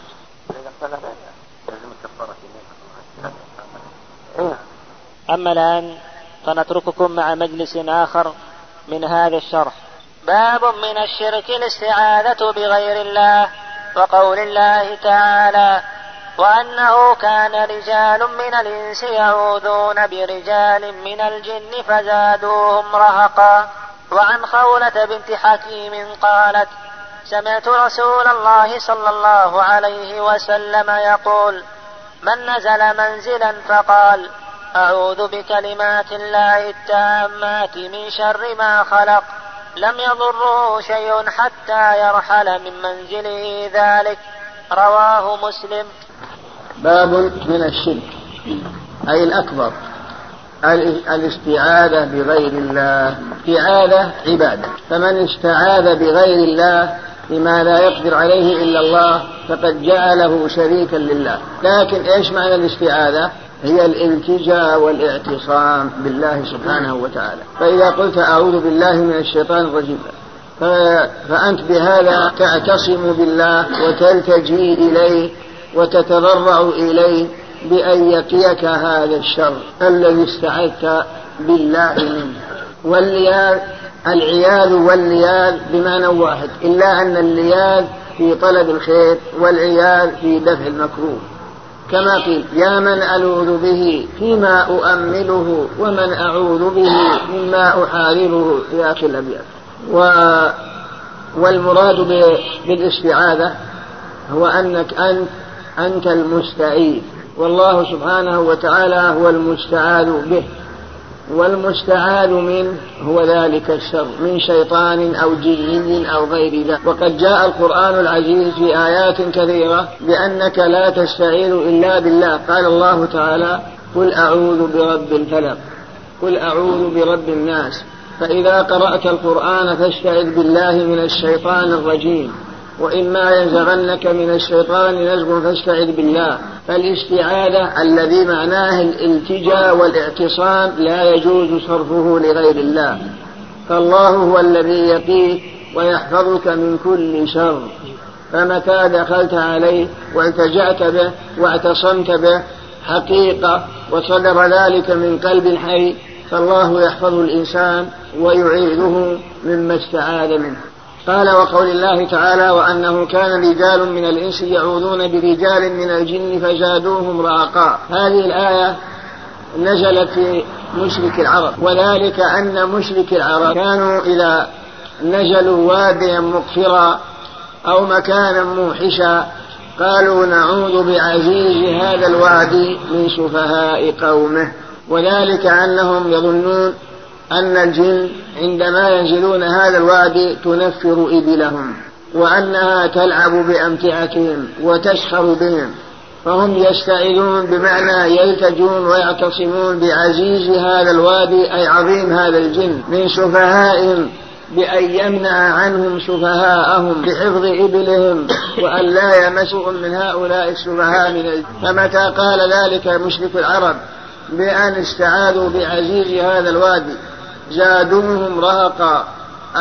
إذا قتل لازم الكفارة إيه. أما الآن فنترككم مع مجلس آخر من هذا الشرح. باب من الشرك الاستعاذة بغير الله وقول الله تعالى وأنه كان رجال من الإنس يعوذون برجال من الجن فزادوهم رهقا. وعن خولة بنت حكيم قالت سمعت رسول الله صلى الله عليه وسلم يقول من نزل منزلا فقال أعوذ بكلمات الله التامات من شر ما خلق. لم يضره شيء حتى يرحل من منزله ذلك. رواه مسلم. باب من الشرك أي الأكبر الاستعاذة بغير الله. استعاذة عبادة. فمن استعاذ بغير الله بما لا يقدر عليه إلا الله فقد جعله شريكا لله. لكن إيش معنى الاستعاذة؟ هي الالتجاء والاعتصام بالله سبحانه وتعالى. فإذا قلت أعوذ بالله من الشيطان الرجيم. فأنت بهذا تعتصم بالله وتلتجي إليه وتتضرع إليه بأن يقيك هذا الشر الذي استعذت بالله منه. واللياذ العياذ واللياذ بمعنى واحد. إلا أن اللياذ في طلب الخير والعياذ في دفع المكروه. كما قيل يا من ألوذ به فيما أؤمله ومن أعوذ به مما أحاربه في آخر الأبيات و والمراد بالاستعاذة هو أنك أنت أنت المستعيذ. والله سبحانه وتعالى هو المستعاذ به. والمستعاذ منه هو ذلك الشر من شيطان أو جن أو غير ذلك. وقد جاء القرآن العزيز في آيات كثيرة بأنك لا تستعيذ إلا بالله. قال الله تعالى قل أعوذ برب الفلق قل أعوذ برب الناس. فإذا قرأت القرآن فاستعذ بالله من الشيطان الرجيم. وإما ينزغنك من الشيطان نزغ فاستعذ بالله. فالاستعاذة الذي معناه الالتجاء والاعتصام لا يجوز صرفه لغير الله. فالله هو الذي يقيك ويحفظك من كل شر. فمتى دخلت عليه والتجأت به واعتصمت به حقيقة وصدر ذلك من قلب حي فالله يحفظ الإنسان ويعيذه مما استعاذ منه. قال وقول الله تعالى وأنه كان رجال من الإنس يعوذون برجال من الجن فزادوهم رهقا. هذه الآية نزلت في مشرك العرب وذلك أن مشرك العرب كانوا إذا نزلوا واديا مقفرا أو مكانا موحشا قالوا نعوذ بعزيز هذا الوادي من سفهاء قومه. وذلك أنهم يظنون أن الجن عندما ينزلون هذا الوادي تنفر إبلهم وأنها تلعب بأمتعتهم وتسخر بهم. فهم يستعيذون بمعنى يلتجون ويعتصمون بعزيز هذا الوادي أي عظيم هذا الجن من سفهائهم بأن يمنع عنهم سفهاءهم بحفظ إبلهم وأن لا يمسهم من هؤلاء السفهاء من الجن. فمتى قال ذلك مشرك العرب؟ بأن استعاذوا بعزيز هذا الوادي. زادوهم رهقا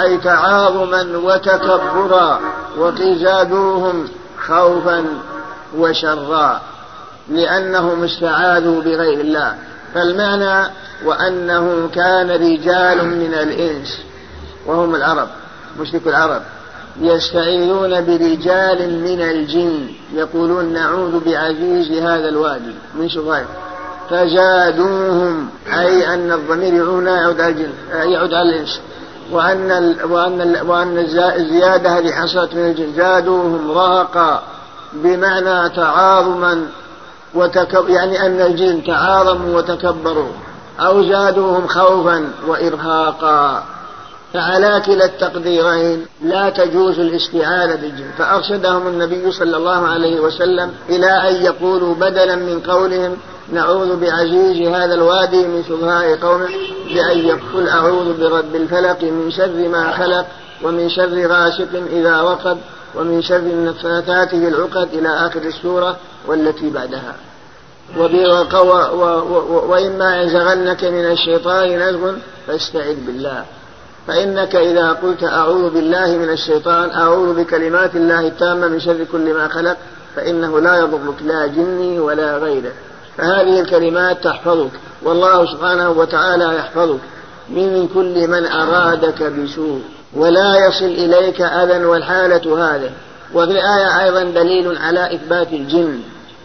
أي تعاظما وتكبرا وزادوهم خوفا وشرا لأنهم استعاذوا بغير الله. فالمعنى وأنه كان رجال من الإنس وهم العرب مشرك العرب يستعيذون برجال من الجن يقولون نعوذ بعزيز هذا الوادي من شفايف فزادوهم أي أن الضمير هنا يعود على يعود على الإنس. وأن ال وأن ال وأن الزيادة هذه حصلت من الجن زادوهم رهقا بمعنى تعاظما وتكب يعني أن الجن تعاظموا وتكبروا أو زادوهم خوفا وإرهاقا. فعلى كلا التقديرين لا تجوز الاستعانة بالجن فأرشدهم النبي صلى الله عليه وسلم إلى أن يقولوا بدلا من قولهم نعوذ بعزيز هذا الوادي من سفهاء قومه بأن يقول أعوذ برب الفلق من شر ما خلق ومن شر غاسق إذا وقب ومن شر النفاثات في العقد إلى آخر السورة والتي بعدها. وإما ينزغنك من الشيطان نزغ فاستعذ بالله. فإنك إذا قلت أعوذ بالله من الشيطان أعوذ بكلمات الله التامة من شر كل ما خلق فإنه لا يضرك لا جني ولا غيره. فهذه الكلمات تحفظك والله سبحانه وتعالى يحفظك. من كل من أرادك بسوء ولا يصل إليك أذى والحالة هذه. وفي الآية أيضا دليل على إثبات الجن.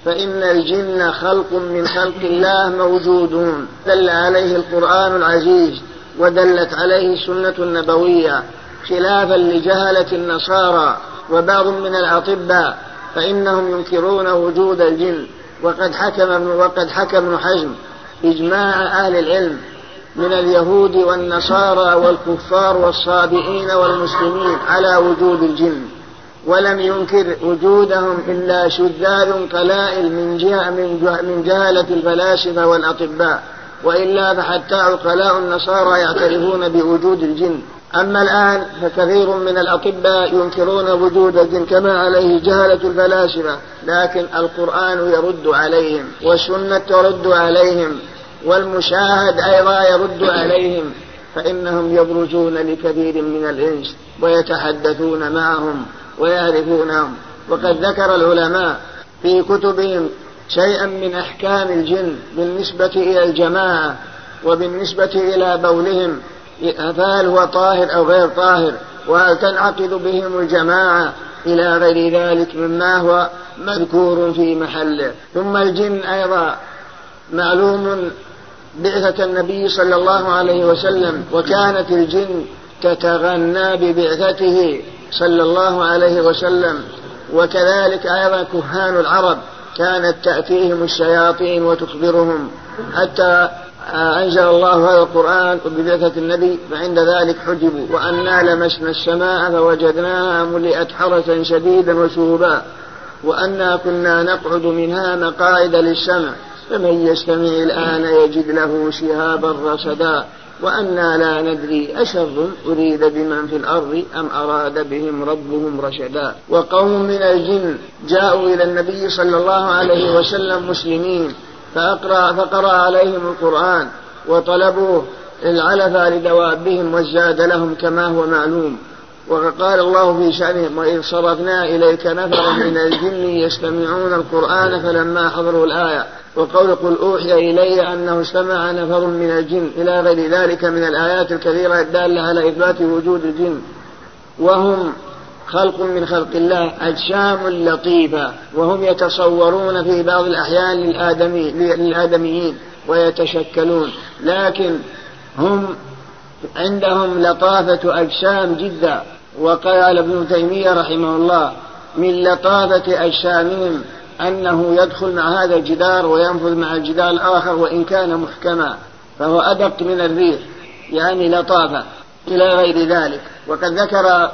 فإن الجن خلق من خلق الله موجودون. دل عليه القرآن العزيز. ودلت عليه السنة النبوية خلافا لجهلة النصارى وبعض من الأطباء فإنهم ينكرون وجود الجن. وقد حكم وقد حكم ابن حزم إجماع أهل العلم من اليهود والنصارى والكفار والصابئين والمسلمين على وجود الجن. ولم ينكر وجودهم إلا شذاذ قلائل من جهة من جهلة الفلاسفة والأطباء. وإلا فحتى عقلاء النصارى يعترفون بوجود الجن. أما الآن فكثير من الأطباء ينكرون وجود الجن كما عليه جهلة الفلاسفة لكن القرآن يرد عليهم والسنة ترد عليهم والمشاهد أيضا يرد عليهم فإنهم يبرزون لكثير من الإنس ويتحدثون معهم ويعرفونهم. وقد ذكر العلماء في كتبهم شيئا من أحكام الجن بالنسبة إلى الجماعة وبالنسبة إلى بولهم فهل هو طاهر أو غير طاهر؟ وهل تنعقد بهم الجماعة إلى غير ذلك مما هو مذكور في محله ثم الجن أيضا معلوم بعثة النبي صلى الله عليه وسلم وكانت الجن تتغنى ببعثته صلى الله عليه وسلم وكذلك أيضا كهان العرب كانت تأتيهم الشياطين وتخبرهم. حتى أنزل الله هذا القرآن ببعثة النبي فعند ذلك حجبوا. وأنا لمسنا السماء فوجدناها ملئت حرسا شديدا وشهبا. وأنا كنا نقعد منها مقاعد للسمع فمن يستمع الآن يجد له شهابا رصدا. وأنا لا ندري أشر أريد بمن في الأرض أم أراد بهم ربهم رشدا. وقوم من الجن جاءوا إلى النبي صلى الله عليه وسلم مسلمين فأقرأ فقرأ عليهم القرآن وطلبوه العلف لدوابهم والزاد لهم كما هو معلوم. وقال الله في شأنهم وإذ صرفنا إليك نفرا من الجن يستمعون القرآن فلما حضروا الآية وقول قل أوحي إلي أنه استمع نفر من الجن إلى غير ذلك من الآيات الكثيرة الدالة على إثبات وجود الجن وهم خلق من خلق الله أجسام لطيفة وهم يتصورون في بعض الأحيان للآدمي للآدميين ويتشكلون لكن هم عندهم لطافة أجسام جدا وقال ابن تيمية رحمه الله من لطافة أجسامهم أنه يدخل مع هذا الجدار وينفذ مع الجدار الآخر وإن كان محكما فهو أدق من الريح يعني لطافة إلى غير ذلك. وقد ذكر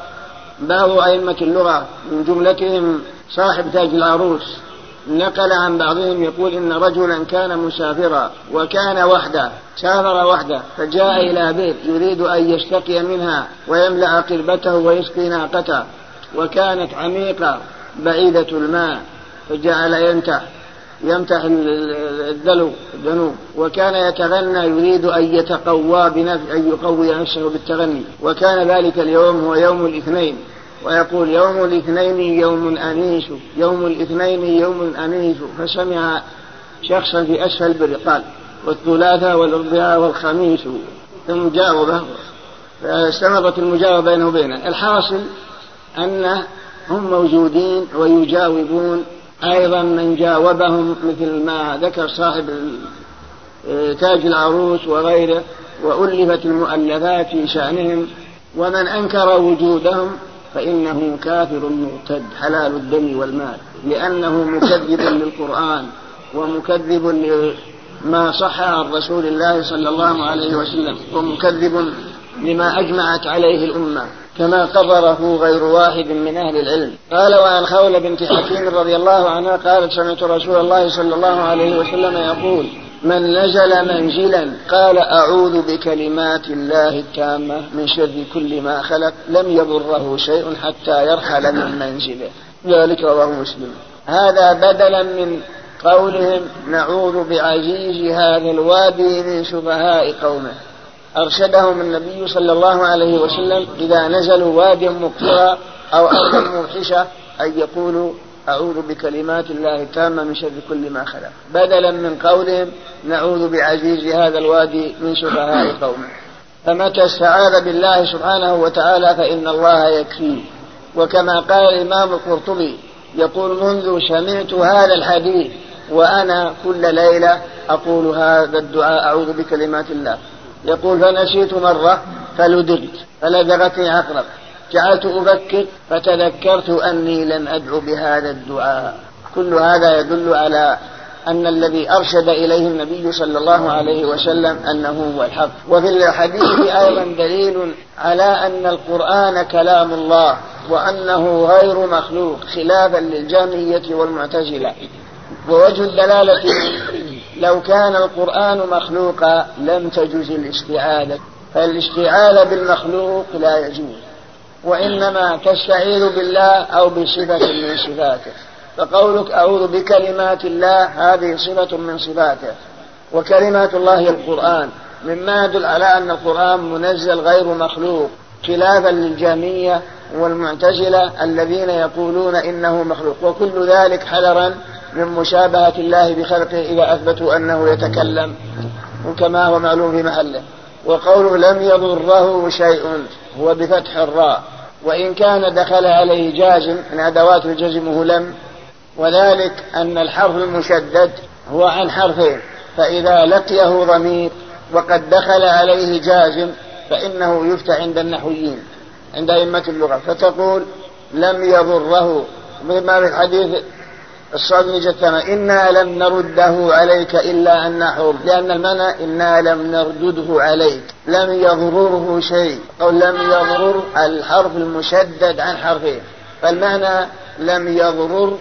بعض أئمة اللغة من جملتهم صاحب تاج العروس نقل عن بعضهم يقول إن رجلا كان مسافرا وكان وحده سافر وحده فجاء إلى بئر يريد أن يشتقي منها ويملأ قربته ويسقي ناقته وكانت عميقة بعيدة الماء فجعل يمتح يمتح الدلو الذنوب وكان يتغنى يريد أن يتقوى بنفسه أن يقوي نفسه بالتغني وكان ذلك اليوم هو يوم الاثنين. ويقول يوم الاثنين يوم أنيس يوم الاثنين يوم أنيس فسمع شخصا في أسفل البر قال والثلاثاء والأربعاء والخميس. ثم جاوبه فاستمرت المجاوبة بينه وبينه. الحاصل أن هم موجودين ويجاوبون أيضا من جاوبهم مثل ما ذكر صاحب آه، تاج العروس وغيره وألفت المؤلفات في شأنهم ومن أنكر وجودهم فإنه كافر مرتد حلال الدم والمال لأنه مكذب للقرآن ومكذب لما صح عن رسول الله صلى الله عليه وسلم ومكذب لما أجمعت عليه الأمة كما قرره غير واحد من أهل العلم. قال وعن خولة بنت حكيم رضي الله عنها قالت سمعت رسول الله صلى الله عليه وسلم يقول من نزل منزلا قال أعوذ بكلمات الله التامة من شر كل ما خلق لم يضره شيء حتى يرحل من منزله. ذلك رواه مسلم. هذا بدلا من قولهم نعوذ بعزيز هذا الوادي من سفهاء قومه. أرشدهم النبي صلى الله عليه وسلم إذا نزلوا واديا مقترا أو أرضا موحشة أن يقولوا أعوذ بكلمات الله التامة من شر كل ما خلق. بدلا من قولهم نعوذ بعزيز هذا الوادي من سفهاء قومه. فمتى استعاذ بالله سبحانه وتعالى فإن الله يكفيه. وكما قال الإمام القرطبي يقول منذ سمعت هذا الحديث وأنا كل ليلة أقول هذا الدعاء أعوذ بكلمات الله. يقول فنسيت مرة فلدغت فلدغتني عقرب. جعلت أفكر فتذكرت أني لم أدعو بهذا الدعاء. كل هذا يدل على أن الذي أرشد إليه النبي صلى الله عليه وسلم أنه هو الحق. وفي الحديث أيضا دليل على أن القرآن كلام الله وأنه غير مخلوق خلافا للجامية والمعتزلة. ووجه الدلالة لو كان القرآن مخلوقا لم تجوز الاستعاذة. فالاستعاذة بالمخلوق لا يجوز. وإنما تستعيذ بالله أو بصفة من صفاته. فقولك أعوذ بكلمات الله هذه صفة من صفاته. وكلمات الله القرآن. مما يدل على أن القرآن منزل غير مخلوق خلافا للجامية والمعتزلة الذين يقولون إنه مخلوق. وكل ذلك حذرا من مشابهة الله بخلقه إذا أثبتوا أنه يتكلم. وكما هو معلوم في محله. وقوله لم يضره شيء هو بفتح الراء. وإن كان دخل عليه جازم من أدوات الجزم لم وذلك أن الحرف المشدد هو عن حرفين فإذا لقيه ضمير وقد دخل عليه جازم فإنه يفتح عند النحويين عند أئمة اللغة فتقول لم يضره. مثل ما في الحديث الصادق جثنا إنا لم نرده عليك إلا أن نحر لأن المعنى إنا لم نردده عليك لم يضرره شيء أو لم يضرر الحرف المشدد عن حرفين فالمعنى لم يضرره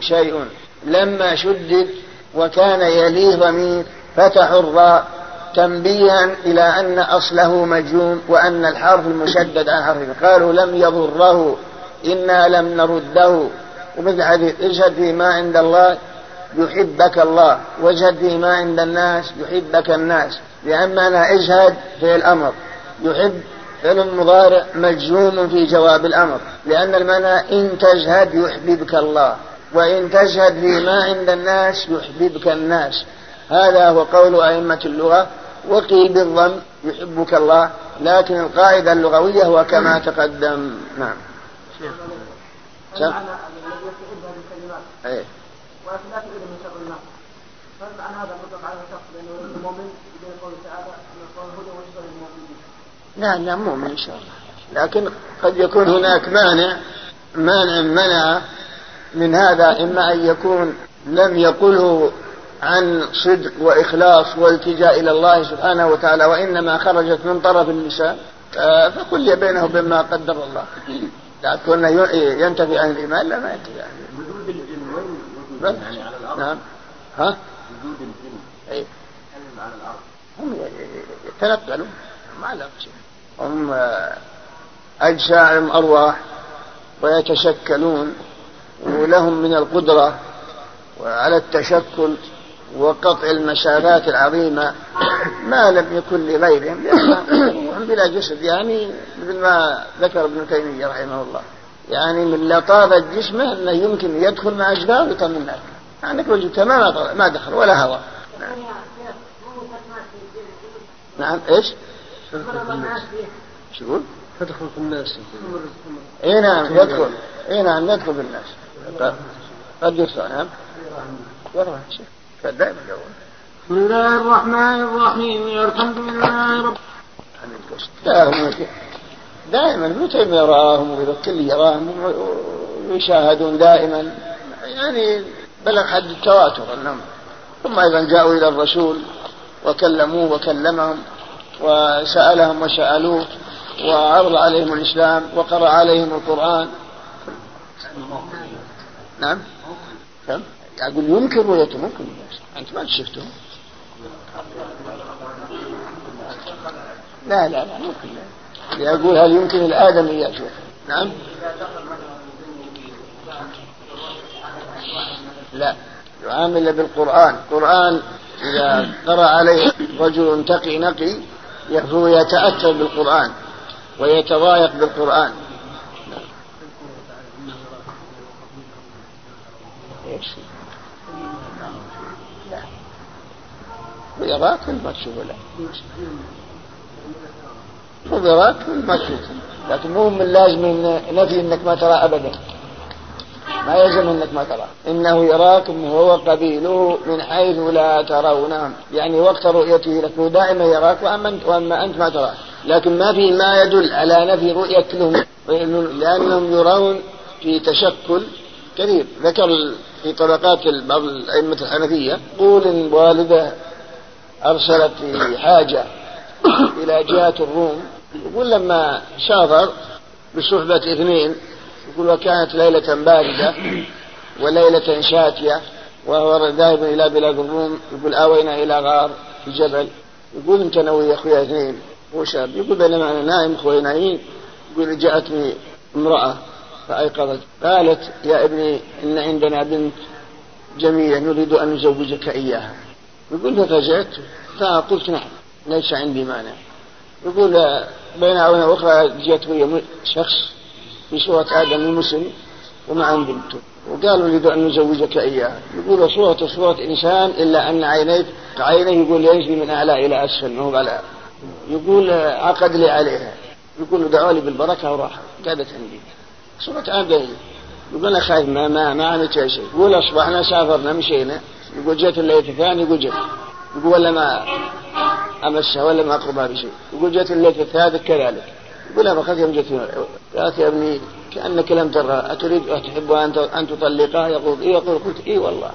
شيء لما شدد وكان يليه ضمير فتحوا الراء تنبيها إلى أن أصله مجزوم وأن الحرف المشدد عن حرفين قالوا لم يضره إنا لم نرده. ومثل حديث اجهد فيما عند الله يحبك الله واجهد فيما عند الناس يحبك الناس. لأن معنى أجهد في الأمر. يحب فعل مضارع مجزوم في جواب الأمر. لأن المعنى إن تجهد يحببك الله وإن تجهد فيما عند الناس يحببك الناس. هذا هو قول أئمة اللغة. وقيل بالضم يحبك الله لكن القاعدة اللغوية هو كما تقدم. نعم. إيه. ولكن لا تريد من شر الناس. فمعنى هذا مطلق على الشخص لأنه المؤمن بين قوله تعالى أن القول هدى للمؤمنين نعم نعم مؤمن ان شاء الله لكن قد يكون هناك مانع مانع منع من هذا إما أن يكون لم يقله عن صدق وإخلاص والتجاء إلى الله سبحانه وتعالى وإنما خرجت من طرف اللسان فكل بينه وبين ما قدر الله. لكن ينتفي عن الإيمان لا ما ينتفي عن يعني على الأرض؟ نعم. ها؟ وجود الجن أي على الأرض. هم يتنقلوا ما لهم شيء. هم أجسام أرواح ويتشكلون ولهم من القدرة على التشكل. وقطع المسافات العظيمة ما لم يكن لغيرهم لأنهم بلا جسد يعني مثل ما ذكر ابن تيمية رحمه الله. يعني من لطافة جسمه أنه يمكن يدخل مع أجبار ويطلع من عندك وجه ما ما دخل ولا هواء نعم. نعم إيش؟ شو؟ تدخل في الناس. إي نعم يدخل. إي نعم يدخل في الناس. قد يدخل نعم. يروح يقول. بسم الله الرحمن الرحيم. الحمد لله رب دائما دائما متى يراهم الكل يراهم ويشاهدون دائما. يعني بلغ حد التواتر انهم ثم أيضا جاءوا إلى الرسول وكلموه وكلمهم وسألهم وسألوه وعرض عليهم الإسلام وقرأ عليهم القرآن. نعم. كم؟ يقول ينكر ولا ممكن؟ أنت ما شفته لا لا لا ممكن. لا يقول هل يمكن الآدميات نعم. لا. يعامل بالقرآن. القرآن إذا قرأ عليه رجل تقي نقي يخذو يتأثر بالقرآن ويتضايق بالقرآن. إيش؟ ويراك ما تشوفه لا. براك ما تشوفه لكن مو من لازم نفي إنك ما ترى ابدا. ما يلزم إنك ما ترى. إنه يراكم هو قبيله من حيث لا ترونهم يعني وقت رؤيته لك هو دائما يراك وأما وأما أنت ما تراه. لكن ما في ما يدل على نفي رؤية لهم. لأنهم يرون في تشكل كثير. ذكر في طبقات بعض الأئمة الحنفية يقول إن والده أرسلت حاجة إلى جهة الروم. يقول لما سافر بصحبة اثنين يقول وكانت ليلة باردة وليلة شاتية وهو ذاهب إلى بلاد الروم. يقول آوينا إلى غار في جبل. يقول أنت نوي يا أخويا اثنين. وشاب يقول بينما أنا نايم أخوي نايمين يقول جاءتني امرأة فأيقظت. قالت يا ابني إن عندنا بنت جميلة نريد أن نزوجك إياها. يقول فرجعت فقلت نعم ليس عندي مانع. يقول بين آونة أخرى جاءت شخص في صورة آدم المسلم ومع بنته. وقالوا نريد أن نزوجك إياها يقول صورة صورة إنسان إلا أن عينيه عينيه يقول يجري من أعلى إلى أسفل ما هو على يقول عقد لي عليها. يقول دعوا لي بالبركة وراح قعدت عندي. صورة آدم. يقول أنا خايف ما ما ما عملت شيء. يقول أصبحنا سافرنا مشينا. يقول جت الليلة الثانية يقول جت يقول ولا ما أمسها ولا ما أقربها بشيء يقول جت الليلة الثالثة كذلك. يقول لا بقيت يوم جت قالت يا ابني كأنك لم ترى أتريد أتحب أن أن تطلقها؟ يقول إيه يقول قلت إيه والله.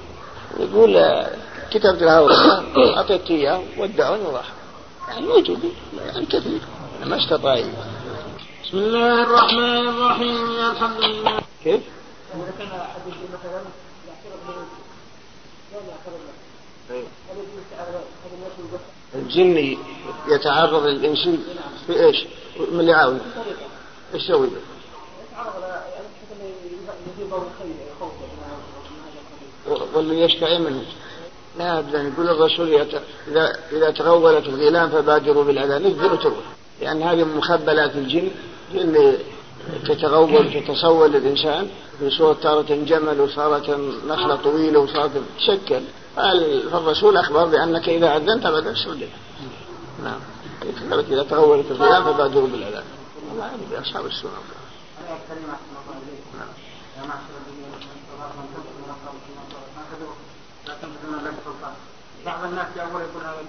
يقول كتبت لها ورقة. أعطيت إياه ودعوني وراح. يعني موجود يعني كثير ما استطاع بسم الله الرحمن الرحيم. الحمد لله. كيف؟ الجن يتعرض للإنس في إيش؟ من اللي عاون إيش يسوي؟ واللي يشتعي منه. لا أبدا يقول الرسول إذا إذا تغولت الغيلان فبادروا بالأذان نزلوا تروح لأن هذه مخبلات الجن اللي تتغول تتصول الإنسان في صورة تارة جمل وصارت نخلة طويلة وصارت تشكل فالرسول أخبر بأنك إذا أذنت بدأ سودة نعم. كذلك إذا تغولت الغلام فبادروا بالأذان. الله يعني بأصحاب السنة. بعض الناس يقول هذا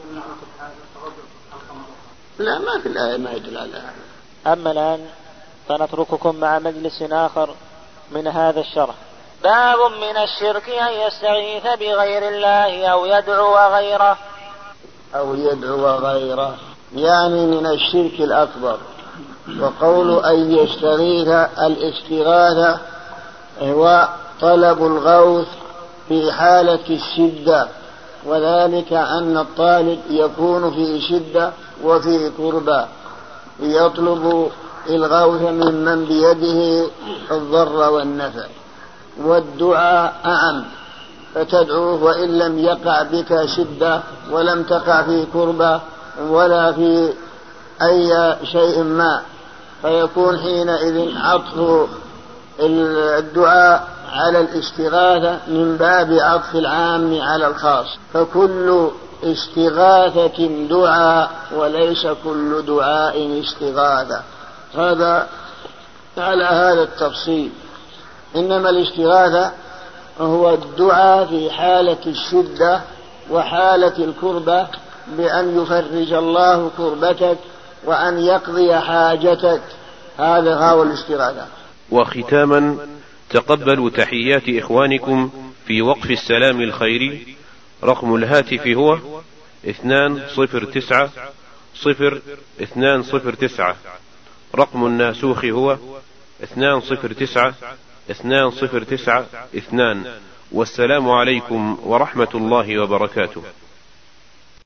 لا ما في الآية ما يدل على هذا. أما الآن فنترككم مع مجلس آخر من هذا الشرح. باب من الشرك أن يستغيث بغير الله أو يدعو غيره. أو يدعو غيره. يعني من الشرك الأكبر. وقول أن يستغيث الاستغاثة هو طلب الغوث في حالة الشدة. وذلك أن الطالب يكون في شدة وفي كربة يطلب الغوث ممن بيده الضر والنفع. والدعاء أعم. فتدعوه وإن لم يقع بك شدة ولم تقع في كربة ولا في أي شيء ما. فيكون حينئذ عطف الدعاء على الاستغاثة من باب عطف العام على الخاص. فكل استغاثة دعاء وليس كل دعاء استغاثة. هذا على هذا التفصيل. إنما الاستغاثة هو الدعاء في حالة الشدة وحالة الكربة بأن يفرج الله كربتك وأن يقضي حاجتك. هذا هو الاشتراكات وختاما تقبلوا تحيات إخوانكم في وقف السلام الخيري. رقم الهاتف هو اثنان صفر تسعة صفر اثنان صفر تسعة. رقم الناسوخ هو اثنان صفر تسعة اثنان صفر تسعة اثنان. والسلام عليكم ورحمة الله وبركاته.